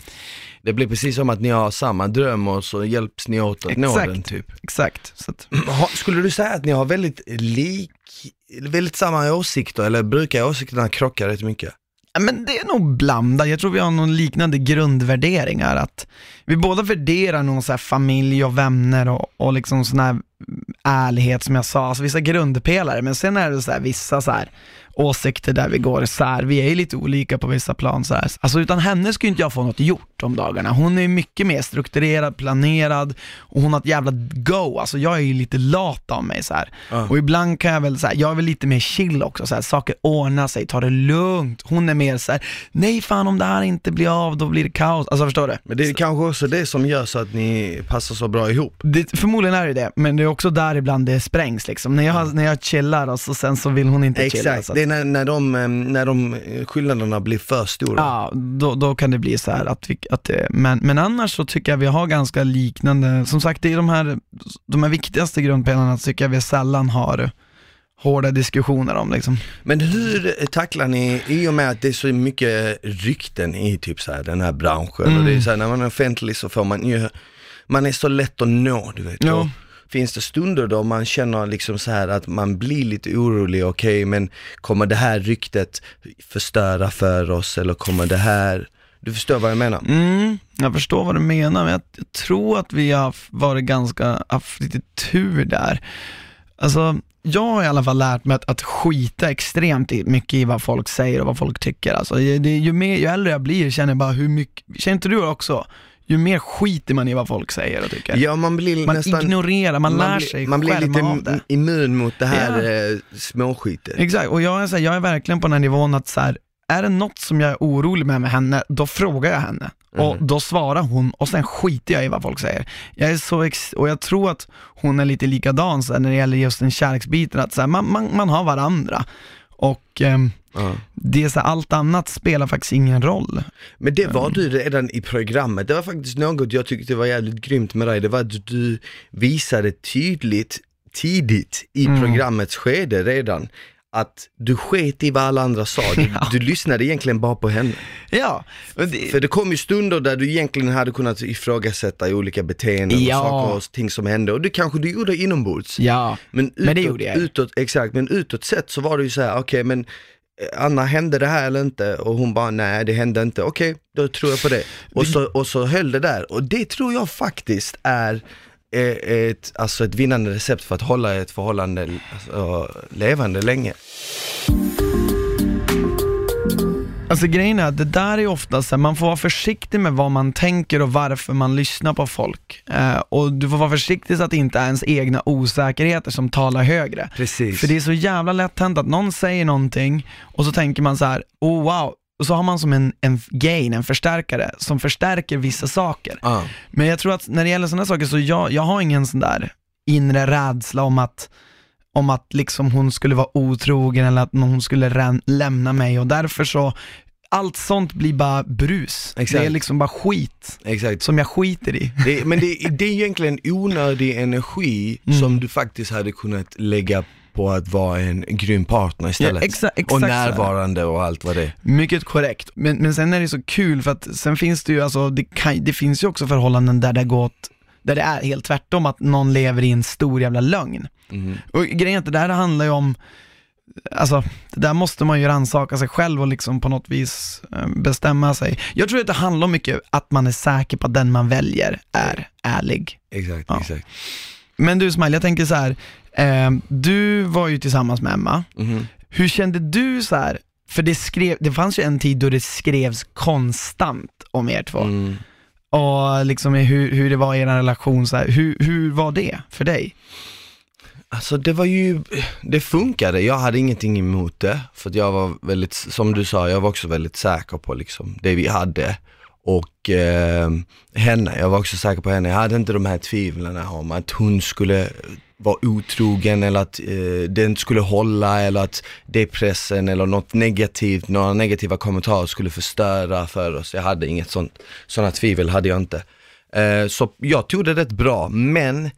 Speaker 1: Det blir precis som att ni har samma dröm och så hjälps ni åt att nå
Speaker 2: Exakt.
Speaker 1: den typ.
Speaker 2: Exakt. Så att, [CLEARS THROAT]
Speaker 1: Skulle du säga att ni har väldigt lik, väldigt samma åsikter eller brukar åsikterna krocka rätt mycket?
Speaker 2: Men det är nog blandat, jag tror vi har någon liknande grundvärderingar att vi båda värderar någon så här familj och vänner och, och liksom sån här ärlighet som jag sa, alltså vissa grundpelare, men sen är det så här vissa så här åsikter där vi går isär, vi är ju lite olika på vissa plan så här. Alltså utan henne skulle inte jag få något gjort om dagarna, hon är mycket mer strukturerad, planerad och hon har ett jävla go, alltså jag är ju lite lat av mig så här.
Speaker 1: Ja.
Speaker 2: Och ibland kan jag väl säga, jag är väl lite mer chill också, så här, saker ordnar sig, ta det lugnt. Hon är mer så här, nej fan om det här inte blir av, då blir det kaos. Alltså förstår du?
Speaker 1: Men det är kanske också det som gör så att ni passar så bra ihop.
Speaker 2: Det, förmodligen är det det, men det är också där ibland det sprängs liksom. När jag, när jag chillar och så sen så vill hon inte chilla.
Speaker 1: Exakt, det är när, när, de, eh, när de eh, skillnaderna blir för stora.
Speaker 2: ja, då, då kan det bli så här att vi, att det, men, men annars så tycker jag vi har ganska liknande, som sagt det är de här, de här viktigaste grundpelarna tycker jag vi sällan har hårda diskussioner om liksom.
Speaker 1: Men hur tacklar ni, i och med att det är så mycket rykten i typ så här, den här branschen och det är
Speaker 2: Mm.
Speaker 1: så här, när man är offentlig så får man ju, man är så lätt att nå du vet.
Speaker 2: Ja.
Speaker 1: Finns det stunder då man känner liksom så här att man blir lite orolig, okej men kommer det här ryktet förstöra för oss eller kommer det här, du förstår vad jag menar?
Speaker 2: Mm, jag förstår vad du menar, men jag, jag tror att vi har varit ganska, haft lite tur där. Alltså, jag har i alla fall lärt mig att, att skita extremt i- mycket i vad folk säger och vad folk tycker. Alltså, det, ju, mer, ju äldre jag blir känner jag bara hur mycket, känner inte du också? Ju mer skiter man i vad folk säger och tycker.
Speaker 1: Ja man blir
Speaker 2: man
Speaker 1: nästan,
Speaker 2: ignorerar, man, lär
Speaker 1: blir,
Speaker 2: sig
Speaker 1: man blir lite immun mot det här eh, småskitet.
Speaker 2: Exakt, och jag är, så här, jag är verkligen på den här nivån att så här, är det något som jag är orolig med med henne, då frågar jag henne. Och
Speaker 1: Mhm.
Speaker 2: då svarar hon och sen skiter jag i vad folk säger. Jag är så ex- och jag tror att hon är lite likadan så här, när det gäller just den kärleksbiten, att så här, man, man, man har varandra. Och ehm,
Speaker 1: Ja.
Speaker 2: det är så här, allt annat spelar faktiskt ingen roll.
Speaker 1: Men det var du redan i programmet, det var faktiskt något jag tyckte var jävligt grymt med dig, det var att du visade tydligt, tidigt i
Speaker 2: Mm.
Speaker 1: programmets skede redan, att du sket i vad alla andra sa, du, [LAUGHS]
Speaker 2: Ja.
Speaker 1: du lyssnade egentligen bara på henne.
Speaker 2: Ja, det,
Speaker 1: För det kom ju stunder där du egentligen hade kunnat ifrågasätta olika beteenden
Speaker 2: Ja.
Speaker 1: och saker och ting som hände, och det kanske du gjorde inombords.
Speaker 2: ja,
Speaker 1: Men utåt,
Speaker 2: Men det gjorde jag.
Speaker 1: utåt, exakt, men utåt sett så var det ju så här, okej men eh, Anna, hände det här eller inte? Och hon bara, nej det hände inte. Okej, då tror jag på det. Och så, och så höll det där. Och det tror jag faktiskt är ett, alltså ett vinnande recept för att hålla ett förhållande alltså, levande länge.
Speaker 2: Alltså grejen är att det där är ofta så här, man får vara försiktig med vad man tänker och varför man lyssnar på folk. Eh, och du får vara försiktig så att det inte är ens egna osäkerheter som talar högre.
Speaker 1: Precis.
Speaker 2: För det är så jävla lätt hänt att någon säger någonting och så tänker man så här: oh wow, och så har man som en, en gain, en förstärkare, som förstärker vissa saker.
Speaker 1: Ja.
Speaker 2: Men jag tror att när det gäller sådana saker så jag, jag har ingen sån där inre rädsla om att om att liksom hon skulle vara otrogen eller att hon skulle lämna mig och därför så, allt sånt blir bara brus.
Speaker 1: Exakt.
Speaker 2: Det är liksom bara skit
Speaker 1: Exakt.
Speaker 2: som jag skiter i.
Speaker 1: Det, men det, det är egentligen onödig energi
Speaker 2: Mm.
Speaker 1: som du faktiskt hade kunnat lägga på att vara en grym partner istället.
Speaker 2: Ja, exa- exakt
Speaker 1: och närvarande och allt vad det är.
Speaker 2: Mycket korrekt, men, men sen är det så kul för att sen finns det ju alltså, det, kan, det finns ju också förhållanden där det gått, där det är helt tvärtom, att någon lever i en stor jävla lögn.
Speaker 1: Mhm.
Speaker 2: Och grejen är att det där handlar ju om, alltså det där måste man ju rannsaka sig själv och liksom på något vis eh, bestämma sig. Jag tror att det handlar om mycket att man är säker på att den man väljer är ärlig.
Speaker 1: Exakt,
Speaker 2: Ja.
Speaker 1: exakt.
Speaker 2: Men du Smile, jag tänker så här. Eh, du var ju tillsammans med Emma.
Speaker 1: Mhm.
Speaker 2: Hur kände du så här? För det, skrev, det fanns ju en tid då det skrevs konstant om er två.
Speaker 1: Mm.
Speaker 2: Och liksom hur, hur det var i er relation, så här. Hur, hur var det för dig?
Speaker 1: Alltså det var ju, det funkade, jag hade ingenting emot det, för att jag var väldigt, som du sa, jag var också väldigt säker på liksom det vi hade. Och eh, henne, jag var också säker på henne, jag hade inte de här tvivlen om att hon skulle vara otrogen eller att eh, det inte skulle hålla eller att depressen eller något negativt, några negativa kommentarer skulle förstöra för oss. Jag hade inget sånt, sådana tvivel hade jag inte. Eh, så jag tog det rätt bra, men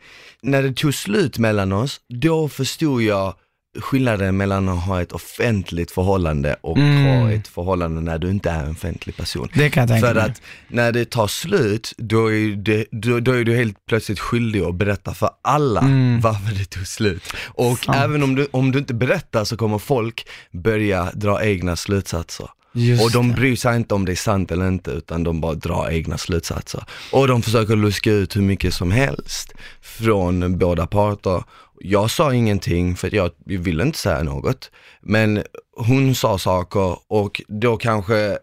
Speaker 1: när det tog slut mellan oss, då förstod jag skillnaden mellan att ha ett offentligt förhållande och
Speaker 2: Mm.
Speaker 1: ha ett förhållande när du inte är en offentlig person.
Speaker 2: Det kan jag tänka
Speaker 1: För
Speaker 2: mig.
Speaker 1: att när det tar slut, då är, det, då, då är du helt plötsligt skyldig att berätta för alla
Speaker 2: Mm.
Speaker 1: varför det tog slut. Och
Speaker 2: Sant.
Speaker 1: även om du, om du inte berättar så kommer folk börja dra egna slutsatser.
Speaker 2: Just
Speaker 1: och de bryr sig inte om det är sant eller inte, utan de bara drar egna slutsatser. Och de försöker luska ut hur mycket som helst från båda parter. Jag sa ingenting för att jag ville inte säga något, men hon sa saker och då kanske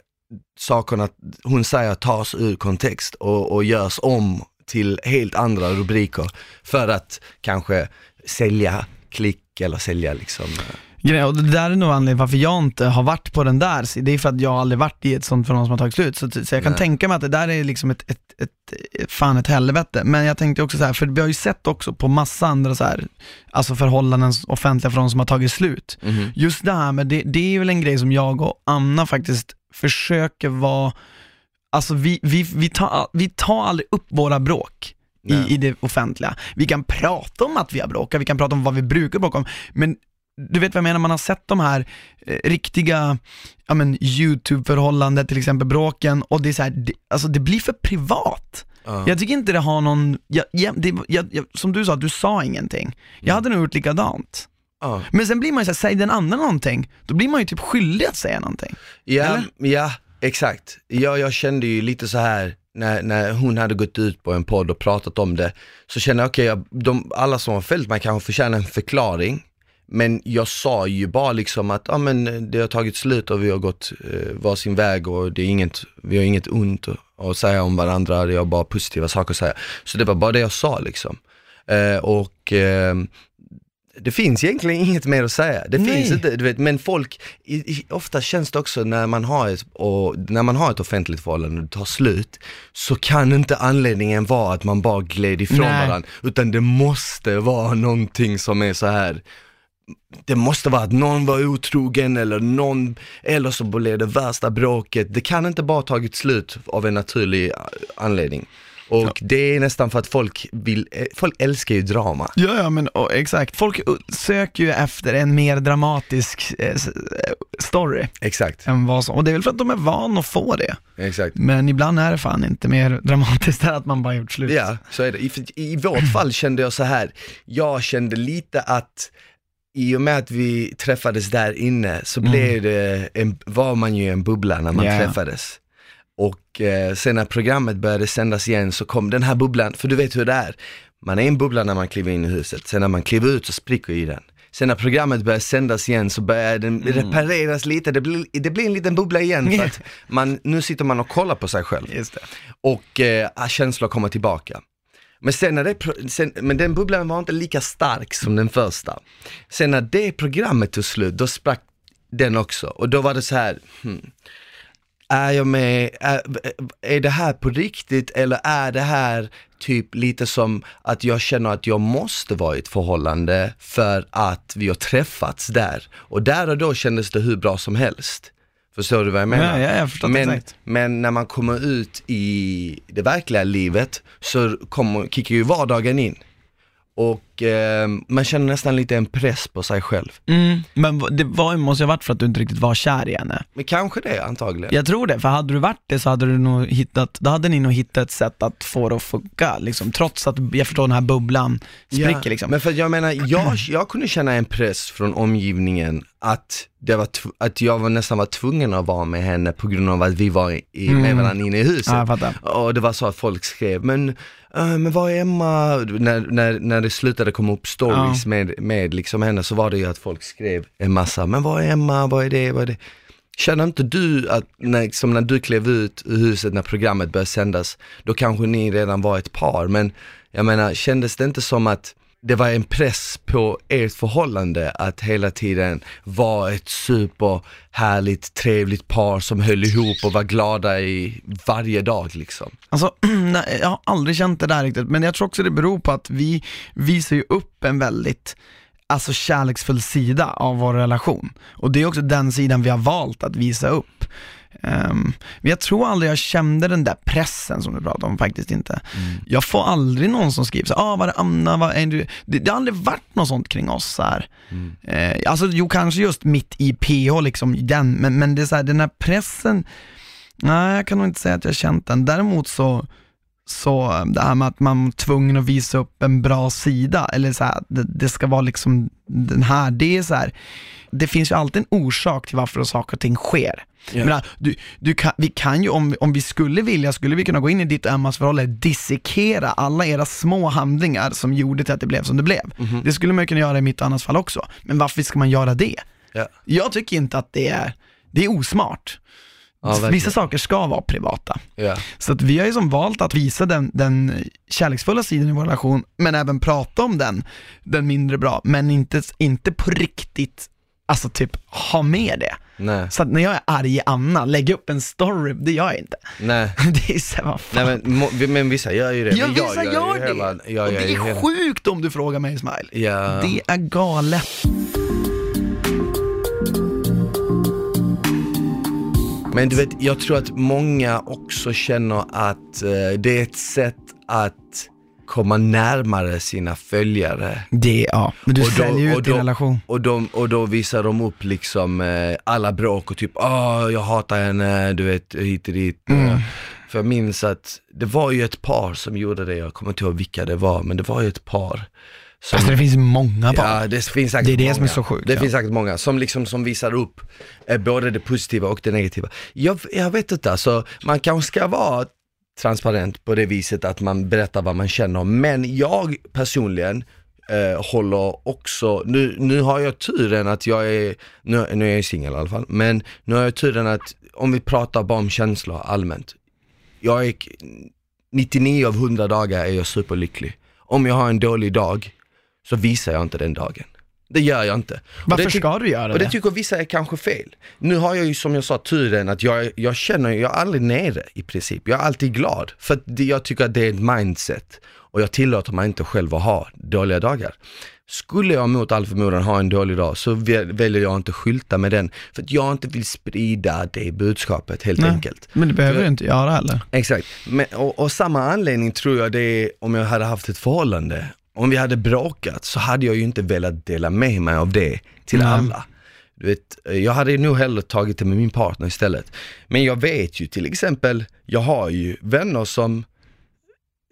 Speaker 1: sakerna hon säger tas ur kontext och, och görs om till helt andra rubriker för att kanske sälja klick eller sälja liksom eh,
Speaker 2: och det där är nog anledningen varför jag inte har varit på den där, det är för att jag aldrig varit i ett sånt förhållande som har tagit slut. Så, så jag kan
Speaker 1: Nej.
Speaker 2: tänka mig att det där är liksom ett, ett, ett, ett fan ett helvete. Men jag tänkte också så här, för vi har ju sett också på massa andra så här, alltså förhållanden, offentliga förhållanden som har tagit slut.
Speaker 1: Mhm.
Speaker 2: Just det här med, det, det är väl en grej som jag och Anna faktiskt försöker vara, alltså vi, vi, vi, tar, vi tar aldrig upp våra bråk. I, i det offentliga. Vi kan prata om att vi har bråkat, vi kan prata om vad vi brukar bråka om, men du vet vad jag menar, man har sett de här eh, riktiga, ja men YouTube-förhållanden till exempel, bråken, och det är så här, det, alltså det blir för privat.
Speaker 1: Ja.
Speaker 2: Jag tycker inte det har någon, jag, jag, det, jag, som du sa, du sa ingenting. Jag hade nog gjort likadant.
Speaker 1: Ja.
Speaker 2: Men sen blir man ju såhär, säger den andra någonting, då blir man ju typ skyldig att säga någonting.
Speaker 1: Ja,
Speaker 2: Eller?
Speaker 1: ja exakt. Ja, jag kände ju lite så här när, när hon hade gått ut på en podd och pratat om det, så kände jag, okej, de, alla som har följt mig kanske förtjänar en förklaring. Men jag sa ju bara liksom att, ja men det har tagit slut och vi har gått eh, varsin väg och det är inget, vi har inget ont att säga om varandra, det är bara positiva saker att säga. Så det var bara det jag sa liksom. Eh, och eh, det finns egentligen inget mer att säga. Det
Speaker 2: Nej.
Speaker 1: finns inte, du vet, men folk, i, i, ofta känns det också när man har ett, och, när man har ett offentligt förhållande och det tar slut, så kan inte anledningen vara att man bara gled ifrån
Speaker 2: Nej.
Speaker 1: varandra, utan det måste vara någonting som är så här det måste vara att någon var otrogen eller någon, eller så blev det värsta bråket. Det kan inte bara tagit slut av en naturlig eh, anledning. Och det är nästan för att folk vill, eh, folk älskar ju drama.
Speaker 2: Ja, ja men och, exakt. Folk uh, söker ju efter en mer dramatisk eh, eh, story
Speaker 1: Exakt,
Speaker 2: än vad som, och det är väl för att de är van att få det.
Speaker 1: exakt.
Speaker 2: Men ibland är det fan inte mer dramatiskt än att man bara gjort slut.
Speaker 1: Ja, så är det. I, I vårt fall kände jag så här. jag kände lite att i och med att vi träffades där inne så blev det en, var man ju i en bubbla när man
Speaker 2: Ja.
Speaker 1: träffades. Och eh, sen när programmet började sändas igen så kom den här bubblan, för du vet hur det är. Man är i en bubbla när man kliver in i huset, sen när man kliver ut så spricker ju den. Sen när programmet börjar sändas igen så börjar den repareras lite, det blir, det blir en liten bubbla igen för att [LAUGHS] man, nu sitter man och kollar på sig själv och eh, känslor kommer tillbaka. Men, sen när det, sen, men den bubblan var inte lika stark som den första. Sen när det programmet tog slut, då sprack den också. Och då var det så här, hmm, är jag med, är, är det här på riktigt eller är det här typ lite som att jag känner att jag måste vara i ett förhållande för att vi har träffats där. Och där och då kändes det hur bra som helst. Förstår du vad jag menar?
Speaker 2: Ja, ja, jag förstår
Speaker 1: men,
Speaker 2: exakt.
Speaker 1: men när man kommer ut i det verkliga livet så kommer, kickar ju vardagen in. Och eh, man känner nästan lite en press på sig själv.
Speaker 2: Mm, men det var, måste ju ha varit för att du inte riktigt var kär i henne.
Speaker 1: Men kanske det antagligen.
Speaker 2: Jag tror det, för hade du varit det så hade du nog hittat, då hade ni nog hittat ett sätt att få det att funka liksom, trots att jag förstår den här bubblan spricker liksom.
Speaker 1: Men för jag menar, jag, jag kunde känna en press från omgivningen att, det var att jag var nästan var tvungen att vara med henne på grund av att vi var i, med
Speaker 2: Mm.
Speaker 1: varandra inne i huset.
Speaker 2: Ja.
Speaker 1: Och det var så att folk skrev, men, äh, men var är Emma? När, när, när det slutade komma upp stories med, med liksom henne så var det ju att folk skrev en massa, men var är Emma? Vad är det? Vad är det? Känner inte du att, när, som när du klev ut ur huset när programmet började sändas, då kanske ni redan var ett par, men jag menar, kändes det inte som att det var en press på ert förhållande att hela tiden vara ett superhärligt, trevligt par som höll ihop och var glada i varje dag liksom.
Speaker 2: Alltså, [CLEARS THROAT] nej, jag har aldrig känt det där riktigt, men jag tror också det beror på att vi visar ju upp en väldigt alltså kärleksfull sida av vår relation. Och det är också den sidan vi har valt att visa upp. Men jag tror aldrig jag kände den där pressen som du pratade om, faktiskt inte. Jag får aldrig någon som skriver så ah var är Anna, vad är du? Det, det har aldrig varit något sånt kring oss så här. Eh, alltså jo, kanske just mitt i PH liksom, den, men, men det är så här, den här pressen, nej jag kan nog inte säga att jag har känt den. Däremot så, så eh, det här med att man är tvungen att visa upp en bra sida, eller så här, det, det ska vara liksom den här, det är så här, det finns ju alltid en orsak till varför saker och ting sker. Jag menar, du, du kan, vi kan ju, om, om vi skulle vilja, skulle vi kunna gå in i ditt och Emmas förhållande, dissekera alla era små handlingar som gjorde till att det blev som det blev. Det skulle man kunna göra i mitt och Annas fall också. Men varför ska man göra det?
Speaker 1: Ja.
Speaker 2: Jag tycker inte att det är, det är osmart.
Speaker 1: Ja.
Speaker 2: Vissa saker ska vara privata.
Speaker 1: Ja.
Speaker 2: Så att vi har ju som valt att visa den, den kärleksfulla sidan i vår relation, men även prata om den, den mindre bra, men inte, inte på riktigt alltså typ ha med det.
Speaker 1: Nej,
Speaker 2: Så att när jag är arg i Anna, lägga upp en story, det gör jag inte.
Speaker 1: nej. [LAUGHS]
Speaker 2: Det är såhär, vad fan.
Speaker 1: Nej men, må, men vissa gör ju det.
Speaker 2: Ja,
Speaker 1: men
Speaker 2: vissa
Speaker 1: jag
Speaker 2: gör
Speaker 1: ju
Speaker 2: det.
Speaker 1: Hela, jag
Speaker 2: och
Speaker 1: gör
Speaker 2: det är
Speaker 1: hela,
Speaker 2: sjukt om du frågar mig Ismail.
Speaker 1: ja.
Speaker 2: Det är galet.
Speaker 1: Men du vet, jag tror att många också känner att eh, det är ett sätt att komma närmare sina följare.
Speaker 2: Det, ja. Men du
Speaker 1: Och då-
Speaker 2: säljer
Speaker 1: och
Speaker 2: ut din
Speaker 1: då-
Speaker 2: relation.
Speaker 1: Och, de, och då visar de upp liksom eh, alla bråk och typ, åh jag hatar henne, du vet hit och dit.
Speaker 2: Mm.
Speaker 1: För jag minns att det var ju ett par som gjorde det, jag kommer inte ihåg vilka det var, men det var ju ett par. Som,
Speaker 2: Alltså det finns många barn.
Speaker 1: Ja, det finns säkert
Speaker 2: Det är det
Speaker 1: många.
Speaker 2: som är så sjukt,
Speaker 1: Det
Speaker 2: ja.
Speaker 1: finns säkert många som liksom som visar upp eh, både det positiva och det negativa. Jag, jag vet inte, alltså, man kanske ska vara transparent på det viset att man berättar vad man känner, men jag personligen eh, håller också, nu, nu har jag turen att jag är, nu, nu är jag singel i alla fall, men nu har jag turen att om vi pratar bara om känslor allmänt, jag är 99 av 100 dagar är jag superlycklig. Om jag har en dålig dag så visar jag inte den dagen. Det gör jag inte.
Speaker 2: Varför
Speaker 1: det
Speaker 2: ska du göra
Speaker 1: Och det
Speaker 2: det?
Speaker 1: tycker vissa är kanske fel. Nu har jag ju som jag sa turen att jag, jag känner, jag är aldrig nere i princip. Jag är alltid glad. För det, jag tycker att det är ett mindset. Och jag tillåter mig inte själv att ha dåliga dagar. Skulle jag mot all förmodan ha en dålig dag så väl- väljer jag inte skylta med den. För att jag inte vill sprida det budskapet helt
Speaker 2: Nej.
Speaker 1: enkelt.
Speaker 2: Men det behöver du inte göra heller.
Speaker 1: Exakt, Men, och, och samma anledning tror jag det är om jag hade haft ett förhållande. Om vi hade bråkat så hade jag ju inte velat dela med mig av det till
Speaker 2: Nej.
Speaker 1: alla. Du vet, jag hade nog hellre tagit det med min partner istället. Men jag vet ju till exempel, jag har ju vänner som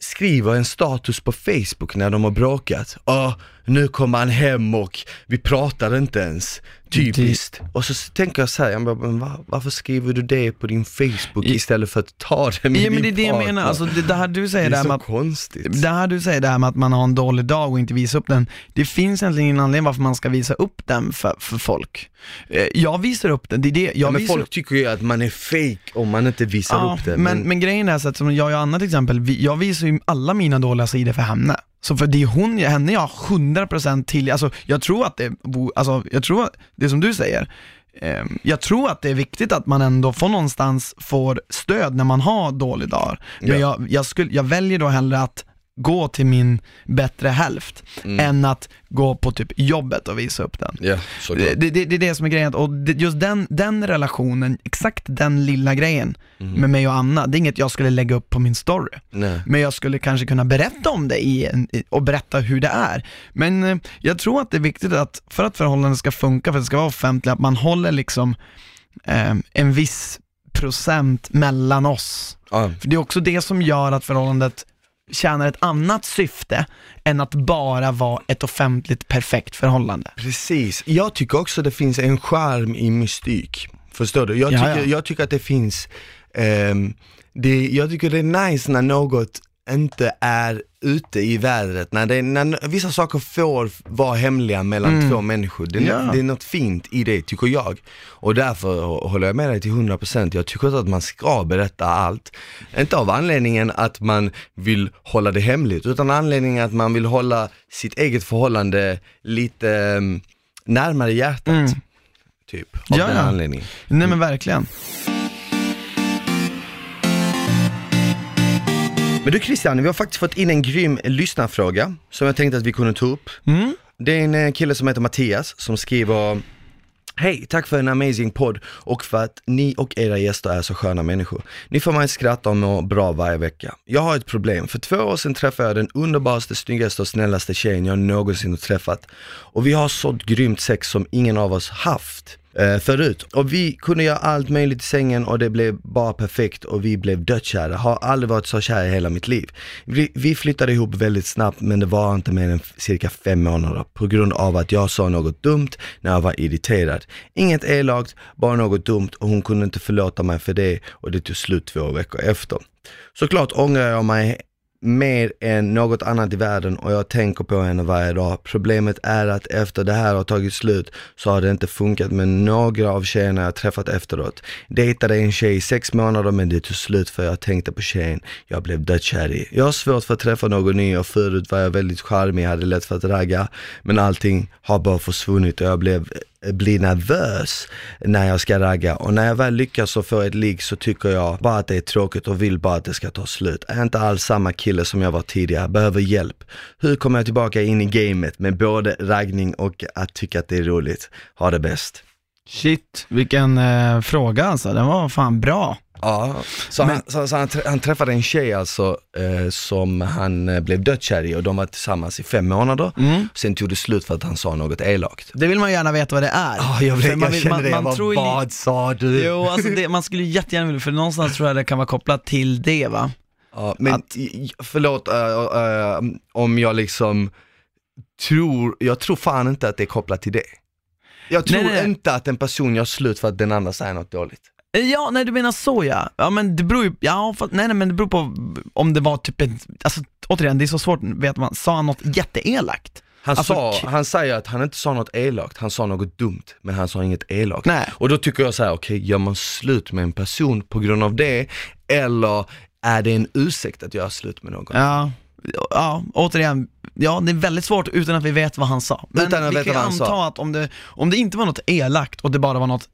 Speaker 1: skriver en status på Facebook när de har bråkat. Ja, nu kommer han hem och vi pratar inte ens. Typiskt. Och så tänker jag så här, men va, varför skriver du det på din Facebook istället för att ta det med
Speaker 2: Ja men det är det jag menar, alltså det, det här du
Speaker 1: det
Speaker 2: säger
Speaker 1: är
Speaker 2: där
Speaker 1: så
Speaker 2: att
Speaker 1: konstigt.
Speaker 2: det här du säger där med att man har en dålig dag och inte visar upp den, det finns egentligen ingen anledning varför man ska visa upp den för, för folk. Eh, Jag visar upp den, det är det, jag
Speaker 1: ja, men folk tycker ju att man är fake om man inte visar
Speaker 2: Ja,
Speaker 1: upp det.
Speaker 2: men, men grejen är så att som jag och Anna till exempel, vi, jag visar ju alla mina dåliga sidor för henne. Så för det är hon, henne jag har 100% till, alltså jag tror att det, alltså jag tror, det som du säger, eh, jag tror att det är viktigt att man ändå får någonstans får stöd när man har dålig dag. Men
Speaker 1: Ja.
Speaker 2: jag, jag, skulle, jag väljer då hellre att gå till min bättre hälft,
Speaker 1: Mm.
Speaker 2: än att gå på typ jobbet och visa upp den.
Speaker 1: Såklart.
Speaker 2: Det, det, det är det som är grejen, och det, just den, den relationen, exakt den lilla grejen
Speaker 1: Mm.
Speaker 2: med mig och Anna, det är inget jag skulle lägga upp på min story.
Speaker 1: Nej.
Speaker 2: Men jag skulle kanske kunna berätta om det i en, i- och berätta hur det är. Men eh, jag tror att det är viktigt att, för att förhållandet ska funka, för att det ska vara offentligt, att man håller liksom eh, en viss procent mellan oss.
Speaker 1: Ja.
Speaker 2: För det är också det som gör att förhållandet tjänar ett annat syfte än att bara vara ett offentligt perfekt förhållande.
Speaker 1: Precis, jag tycker också det finns en charm i mystik. Förstår du? Jag
Speaker 2: Ja,
Speaker 1: tycker,
Speaker 2: ja.
Speaker 1: jag tycker att det finns, ehm, det, jag tycker det är nice när något inte är ute i vädret, när, det, när vissa saker får vara hemliga mellan
Speaker 2: Mm.
Speaker 1: två människor. Det är,
Speaker 2: Ja.
Speaker 1: det är något fint i det tycker jag. Och därför håller jag med dig till 100%. Jag tycker inte att man ska berätta allt. Inte av anledningen att man vill hålla det hemligt, utan anledningen att man vill hålla sitt eget förhållande lite um, närmare hjärtat.
Speaker 2: Mm.
Speaker 1: Typ, av
Speaker 2: Ja,
Speaker 1: den anledningen.
Speaker 2: Nej men verkligen.
Speaker 1: Men du Christian, vi har faktiskt fått in en grym lyssnarfråga som jag tänkte att vi kunde ta upp.
Speaker 2: Mm.
Speaker 1: Det är en eh, kille som heter Mattias som skriver Hej, tack för en amazing podd och för att ni och era gäster är så sköna människor. Ni får mig skratta och må bra varje vecka. Jag har ett problem. För två år sedan träffade jag den underbaraste, snyggaste och snällaste tjejen jag någonsin har träffat. Och vi har sånt grymt sex som ingen av oss haft eh, förut. Och vi kunde göra allt möjligt i sängen och det blev bara perfekt och vi blev dödskära. Har aldrig varit så kär i hela mitt liv. Vi, vi flyttade ihop väldigt snabbt men det var inte mer än cirka fem månader på grund av att jag sa något dumt när jag var irriterad. Inget elakt, bara något dumt och hon kunde inte förlåta mig för det och det tog slut två veckor efter. Såklart ångrar jag mig mer än något annat i världen och jag tänker på henne varje dag. Problemet är att efter det här har tagit slut så har det inte funkat med några av tjejerna jag träffat efteråt. Dejtade en tjej i sex månader men det tog slut för jag tänkte på tjejen jag blev dödskär i. Jag har svårt för att träffa någon ny och förut var jag väldigt charmig, hade lätt för att ragga men allting har bara försvunnit och jag blev Eh, bli nervös när jag ska ragga och när jag väl lyckas och får ett ligg så tycker jag bara att det är tråkigt och vill bara att det ska ta slut. Jag är inte alls samma kille som jag var tidigare, behöver hjälp. Hur kommer jag tillbaka in i gamet med både raggning och att tycka att det är roligt? Ha det bäst.
Speaker 2: Shit, vilken eh, fråga alltså. Den var fan bra.
Speaker 1: Ja, så,
Speaker 2: Men-
Speaker 1: han, så, så han, han träffade en tjej alltså eh, som han eh, blev dödskär i och de var tillsammans i fem månader.
Speaker 2: Mm.
Speaker 1: Sen tog det slut för att han sa något elakt.
Speaker 2: Det vill man gärna veta vad det är.
Speaker 1: Ja, jag, blev,
Speaker 2: man
Speaker 1: jag kände
Speaker 2: man-
Speaker 1: det,
Speaker 2: man
Speaker 1: bara,
Speaker 2: tror
Speaker 1: vad sa du?
Speaker 2: Jo, alltså det, man skulle jättegärna vilja, för någonstans tror jag det kan vara kopplat till det va?
Speaker 1: Ja, men
Speaker 2: Att-
Speaker 1: förlåt äh, äh, om jag liksom tror, jag tror fan inte att det är kopplat till det. Jag tror
Speaker 2: Nej, nej.
Speaker 1: inte att en person gör slut för att den andra säger något dåligt.
Speaker 2: Ja, nej du menar så ja. Ja men det beror ju, ja för, nej nej men det beror på om det var typ ett, alltså återigen det är så svårt, vet man, sa han något jätteelakt?
Speaker 1: Han,
Speaker 2: Alltså,
Speaker 1: sa, han säger att han inte sa något elakt, han sa något dumt, men han sa inget elakt.
Speaker 2: Nej.
Speaker 1: Och då tycker jag så här: okej, gör man slut med en person på grund av det, eller är det en ursäkt att göra slut med någon?
Speaker 2: Ja, ja återigen, ja det är väldigt svårt utan att vi vet vad han sa. Men
Speaker 1: Utan att
Speaker 2: vi
Speaker 1: veta
Speaker 2: kan ju
Speaker 1: vad han
Speaker 2: anta
Speaker 1: sa.
Speaker 2: att om det, om det inte var något elakt och det bara var något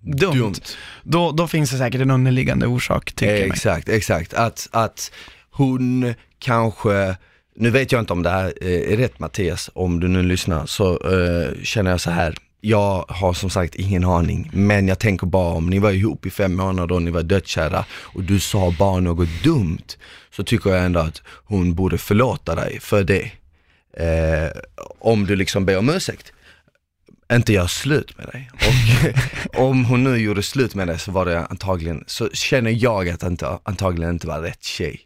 Speaker 2: dumt, Då, då finns det säkert en underliggande orsak tycker jag mig.
Speaker 1: Exakt, exakt. Att, att hon kanske, nu vet jag inte om det här eh, är rätt Mattias, om du nu lyssnar, så eh, känner jag så här. Jag har som sagt ingen aning, men jag tänker bara om ni var ihop i fem månader och ni var dödskära och du sa bara något dumt, så tycker jag ändå att hon borde förlåta dig för det. Eh, om du liksom ber om ursäkt inte göra slut med dig. Och [LAUGHS] om hon nu gjorde slut med dig så var det antagligen, så känner jag att det antagligen inte var rätt tjej.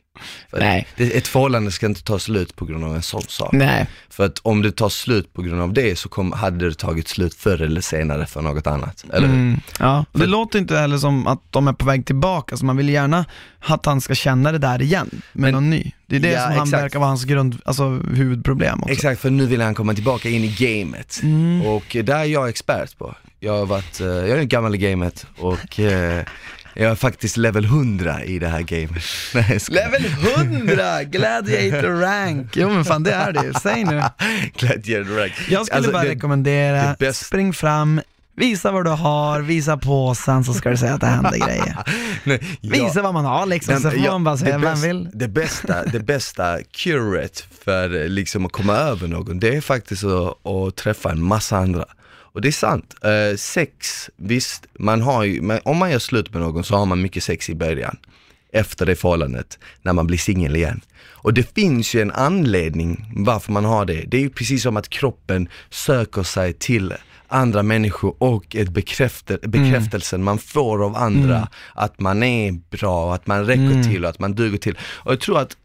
Speaker 1: För
Speaker 2: Nej.
Speaker 1: Det, ett förhållande ska inte ta slut på grund av en sån sak.
Speaker 2: Nej.
Speaker 1: För att om det tar slut på grund av det så kom, hade det tagit slut förr eller senare för något annat. Eller?
Speaker 2: Mm, ja, det låter inte heller som att de är på väg tillbaka, så man vill gärna att han ska känna det där igen med
Speaker 1: Men-
Speaker 2: någon ny. Det är det
Speaker 1: Ja,
Speaker 2: som han
Speaker 1: exakt.
Speaker 2: verkar vara hans grund, alltså huvudproblem också.
Speaker 1: Exakt, för nu vill han komma tillbaka in i gamet.
Speaker 2: Mm.
Speaker 1: Och där är jag expert på. Jag har varit, eh, jag är gammal i gamet och eh, jag är faktiskt level 100 i det här gamet. [LAUGHS] Nej.
Speaker 2: Level 100! Gladiator rank! Jo men fan det är det säg nu. [LAUGHS]
Speaker 1: Gladiator rank.
Speaker 2: Jag skulle
Speaker 1: Alltså,
Speaker 2: bara
Speaker 1: det-
Speaker 2: rekommendera,
Speaker 1: det
Speaker 2: spring fram, visa vad du har, visa påsen så ska du säga att det händer [LAUGHS] grejer.
Speaker 1: Nej, jag-
Speaker 2: Visa vad man har liksom, så får
Speaker 1: jag-
Speaker 2: man bara säga, vem
Speaker 1: bäst-
Speaker 2: vill?
Speaker 1: Det bästa, det bästa curet för eh, liksom att komma över någon, det är faktiskt att, att träffa en massa andra. Och det är sant, eh, sex, visst, man har ju, men om man gör slut med någon så har man mycket sex i början. Efter det förhållandet, när man blir singel igen. Och det finns ju en anledning varför man har det. Det är ju precis som att kroppen söker sig till andra människor och ett bekräftel, bekräftelsen man får av andra, att man är bra, att man räcker till och att man duger till. Och jag tror att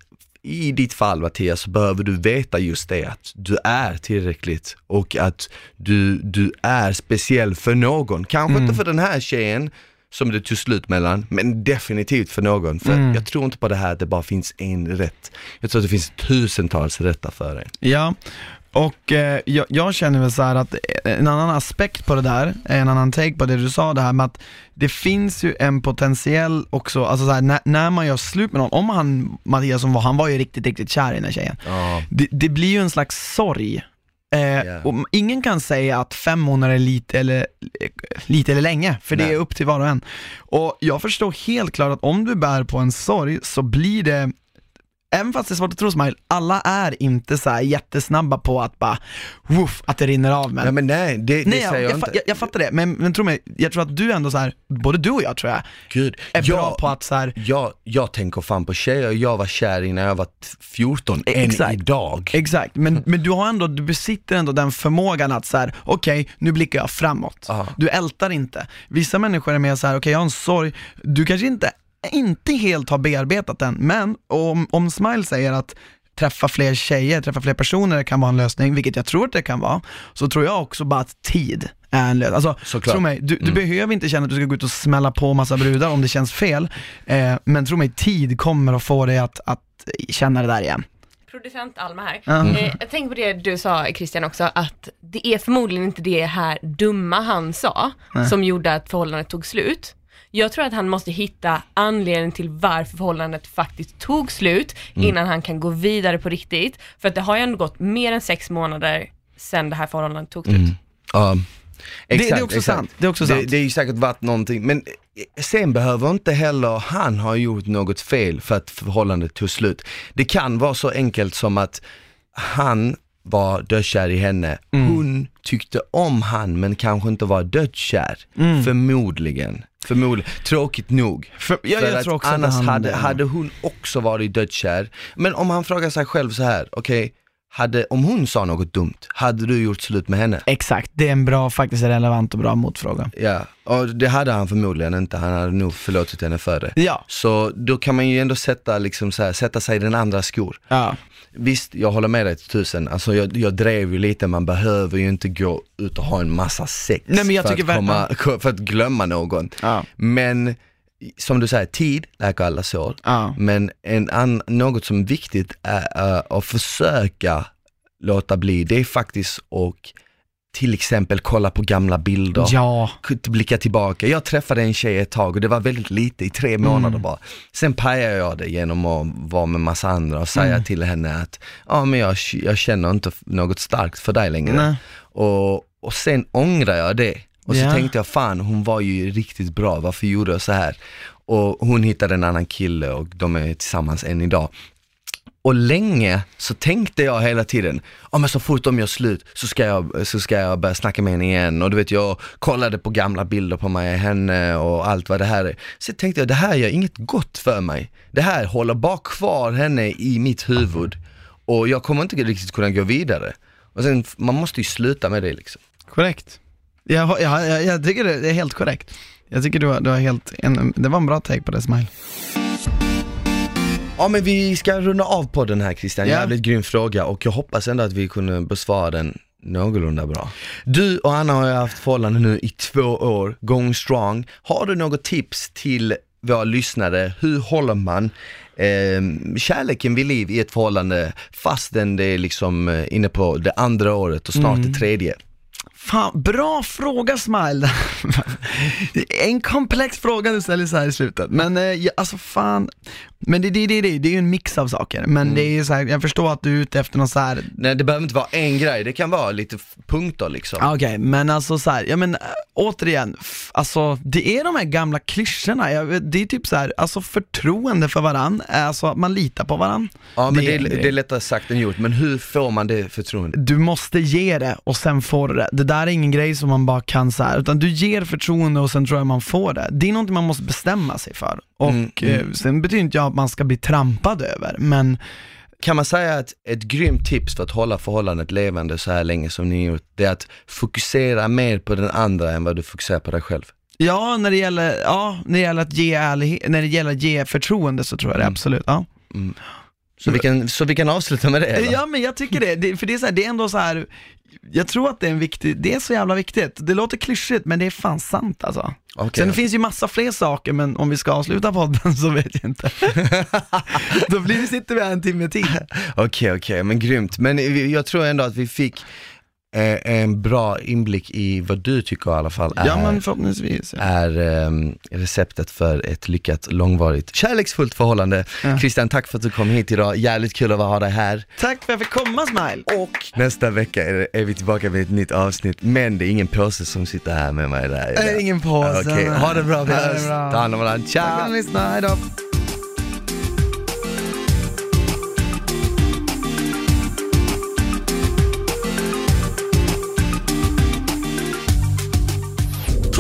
Speaker 1: i ditt fall Mattias så behöver du veta just det att du är tillräckligt och att du, du är speciell för någon. Kanske inte för den här tjejen som det tog slut mellan, men definitivt för någon. För jag tror inte på det här att det bara finns en rätt. Jag tror att det finns tusentals rätta för dig.
Speaker 2: Ja, och eh, jag, jag känner väl så att en annan aspekt på det där, en annan take på det du sa, det här med att det finns ju en potentiell också, alltså så här, när, när man gör slut med någon, om han, Mattias som var, han var ju riktigt, riktigt kär i den här tjejen.
Speaker 1: Ja.
Speaker 2: Det, det blir ju en slags sorg. Eh,
Speaker 1: Ja.
Speaker 2: och ingen kan säga att fem månader är lite eller, lite eller länge, för det
Speaker 1: Nej.
Speaker 2: är upp till var och en. Och jag förstår helt klart att om du bär på en sorg så blir det Även fast det är svårt att tro Smile, alla är inte så jättesnabba på att bara, woof, att det rinner av men
Speaker 1: Nej men nej, det, det
Speaker 2: Nej,
Speaker 1: säger
Speaker 2: jag,
Speaker 1: jag,
Speaker 2: jag,
Speaker 1: inte.
Speaker 2: jag, jag fattar det, men, men tro mig, jag tror att du ändå så här, både du och jag tror jag,
Speaker 1: Gud,
Speaker 2: är
Speaker 1: jag,
Speaker 2: bra på att så här,
Speaker 1: jag, jag tänker fan på tjejer jag var kär i när jag var t- 14,
Speaker 2: Exakt.
Speaker 1: än idag.
Speaker 2: Exakt, men, men du har ändå, du besitter ändå den förmågan att så här, okej, nu blickar jag framåt.
Speaker 1: Ja.
Speaker 2: Du ältar inte. Vissa människor är mer så här, okej jag har en sorg, du kanske inte, inte helt har bearbetat den, men om, om Smile säger att träffa fler tjejer, träffa fler personer kan vara en lösning, vilket jag tror att det kan vara, så tror jag också bara att tid är en lösning. Alltså,
Speaker 1: Såklart.
Speaker 2: tro mig, du, du behöver inte känna att du ska gå ut och smälla på massa brudar om det känns fel, eh, men tro mig, tid kommer att få dig att, att känna det där igen.
Speaker 3: Producent Alma här.
Speaker 2: Ja.
Speaker 3: Eh, jag tänker på det du sa Christian också, att det är förmodligen inte det här dumma han sa som gjorde att förhållandet tog slut. Jag tror att han måste hitta anledningen till varför förhållandet faktiskt tog slut innan han kan gå vidare på riktigt. För att det har ju ändå gått mer än sex månader sedan det här förhållandet tog slut.
Speaker 1: Ja,
Speaker 2: det, det är också sant. Det är också sant.
Speaker 1: Det, det är ju säkert varit någonting, men sen behöver inte heller han ha gjort något fel för att förhållandet tog slut. Det kan vara så enkelt som att han var dödskär i henne,
Speaker 2: Mm.
Speaker 1: hon tyckte om han men kanske inte var dödskär.
Speaker 2: Mm.
Speaker 1: Förmodligen. Förmodligen. Tråkigt nog.
Speaker 2: För, jag,
Speaker 1: För
Speaker 2: jag tror också
Speaker 1: annars
Speaker 2: han,
Speaker 1: hade, hade hon också varit dödskär. Men om han frågar sig själv så här, okej, hade, om hon sa något dumt, hade du gjort slut med henne?
Speaker 2: Exakt, det är en bra, faktiskt relevant och bra motfråga.
Speaker 1: Ja, och det hade han förmodligen inte, han hade nog förlåtit henne för det.
Speaker 2: Ja,
Speaker 1: Så då kan man ju ändå sätta, liksom så här, sätta sig i den andra skor.
Speaker 2: ja.
Speaker 1: Visst, jag håller med dig till tusen, alltså jag, jag drev ju lite, man behöver ju inte gå ut och ha en massa sex
Speaker 2: Nej, men jag
Speaker 1: för,
Speaker 2: tycker
Speaker 1: att komma, [LAUGHS] för att glömma någon.
Speaker 2: ja.
Speaker 1: Men som du säger, tid läker alla sår.
Speaker 2: ja.
Speaker 1: Men en an, något som är viktigt är äh, att försöka låta bli, det är faktiskt att till exempel kolla på gamla bilder,
Speaker 2: Ja,
Speaker 1: blicka tillbaka. Jag träffade en tjej ett tag och det var väldigt lite, i tre månader
Speaker 2: Mm.
Speaker 1: bara. Sen pajade jag det genom att vara med massa andra och säga
Speaker 2: Mm.
Speaker 1: till henne att, ja men jag, jag känner inte något starkt för dig längre.
Speaker 2: nej.
Speaker 1: Och, och sen ångrar jag det. Och så tänkte jag, fan hon var ju riktigt bra, varför gjorde jag så här? Och hon hittade en annan kille och de är tillsammans än idag. Och länge så tänkte jag hela tiden, ja men så fort de gör slut så ska, jag, så ska jag börja snacka med henne igen. Och du vet jag kollade på gamla bilder på mig och henne och allt vad det här är. Så tänkte jag, det här gör inget gott för mig. Det här håller bara kvar henne i mitt huvud. Och jag kommer inte riktigt kunna gå vidare. Och sen, man måste ju sluta med det liksom.
Speaker 2: Korrekt. Jag, jag, jag, jag tycker det är helt korrekt. Jag tycker du har, du har helt, en, det var en bra take på det Smile.
Speaker 1: Ja men vi ska runda av på den här Christian,
Speaker 2: Ja.
Speaker 1: jävligt grym fråga och jag hoppas ändå att vi kunde besvara den någorlunda bra. Du och Anna har ju haft förhållande nu i två år, going strong. Har du något tips till våra lyssnare, hur håller man eh, kärleken vid liv i ett förhållande fastän det är liksom eh, inne på det andra året och snart det tredje?
Speaker 2: Fan, bra fråga Smile. [LAUGHS] en komplex fråga du ställer så här i slutet. Men eh, alltså fan, men det, det, det, det, det är ju en mix av saker. Men det är så här, jag förstår att du är ute efter någon så här
Speaker 1: Nej det behöver inte vara en grej, det kan vara lite punkter liksom.
Speaker 2: Ja, Okej, men alltså så här, ja men äh, återigen, alltså det är de här gamla klyschorna, jag, det är typ så här, alltså förtroende för varann, alltså att man litar på varann.
Speaker 1: Ja men
Speaker 2: Det är
Speaker 1: det är lättare sagt än gjort, men hur får man det förtroendet?
Speaker 2: Du måste ge det och sen får du det. Det där är ingen grej som man bara kan så här, utan du ger förtroende och sen tror jag man får det. Det är någonting man måste bestämma sig för. Och
Speaker 1: Mm, mm.
Speaker 2: eh, sen betyder inte jag att man ska bli trampad över, men
Speaker 1: Kan man säga att ett grymt tips för att hålla förhållandet levande så här länge som ni gjort, det är att fokusera mer på den andra än vad du fokuserar på dig själv?
Speaker 2: ja, när det gäller, ja, när det gäller att ge ärlighet, när det gäller att ge förtroende så tror jag det
Speaker 1: Mm.
Speaker 2: absolut, ja.
Speaker 1: Så vi kan, så vi kan avsluta med det eller?
Speaker 2: Ja men jag tycker det, det för det är, så här, det är ändå så här. jag tror att det är en viktig, det är så jävla viktigt. Det låter klyschigt men det är fan sant alltså.
Speaker 1: Okej.
Speaker 2: Sen finns ju massa fler saker men om vi ska avsluta podden så vet jag inte. [LAUGHS] Då blir vi, sitter vi här en timme till.
Speaker 1: Okej, okej, men grymt. Men jag tror ändå att vi fick en bra inblick i vad du tycker i alla fall är,
Speaker 2: Ja men förhoppningsvis.
Speaker 1: är ehm, receptet för ett lyckat, långvarigt, kärleksfullt förhållande.
Speaker 2: Ja.
Speaker 1: Christian, tack för att du kom hit idag. Jävligt kul att ha dig här.
Speaker 2: Tack för att jag fick komma Smile.
Speaker 1: Och nästa vecka är, är vi tillbaka med ett nytt avsnitt, men det är ingen påse som sitter här med mig där.
Speaker 2: Det är ingen påse.
Speaker 1: Okej, ha det bra, vi hörs. Ta hand om varandra.
Speaker 2: Tack
Speaker 1: Ciao!
Speaker 2: för att ni lyssnade, hejdå.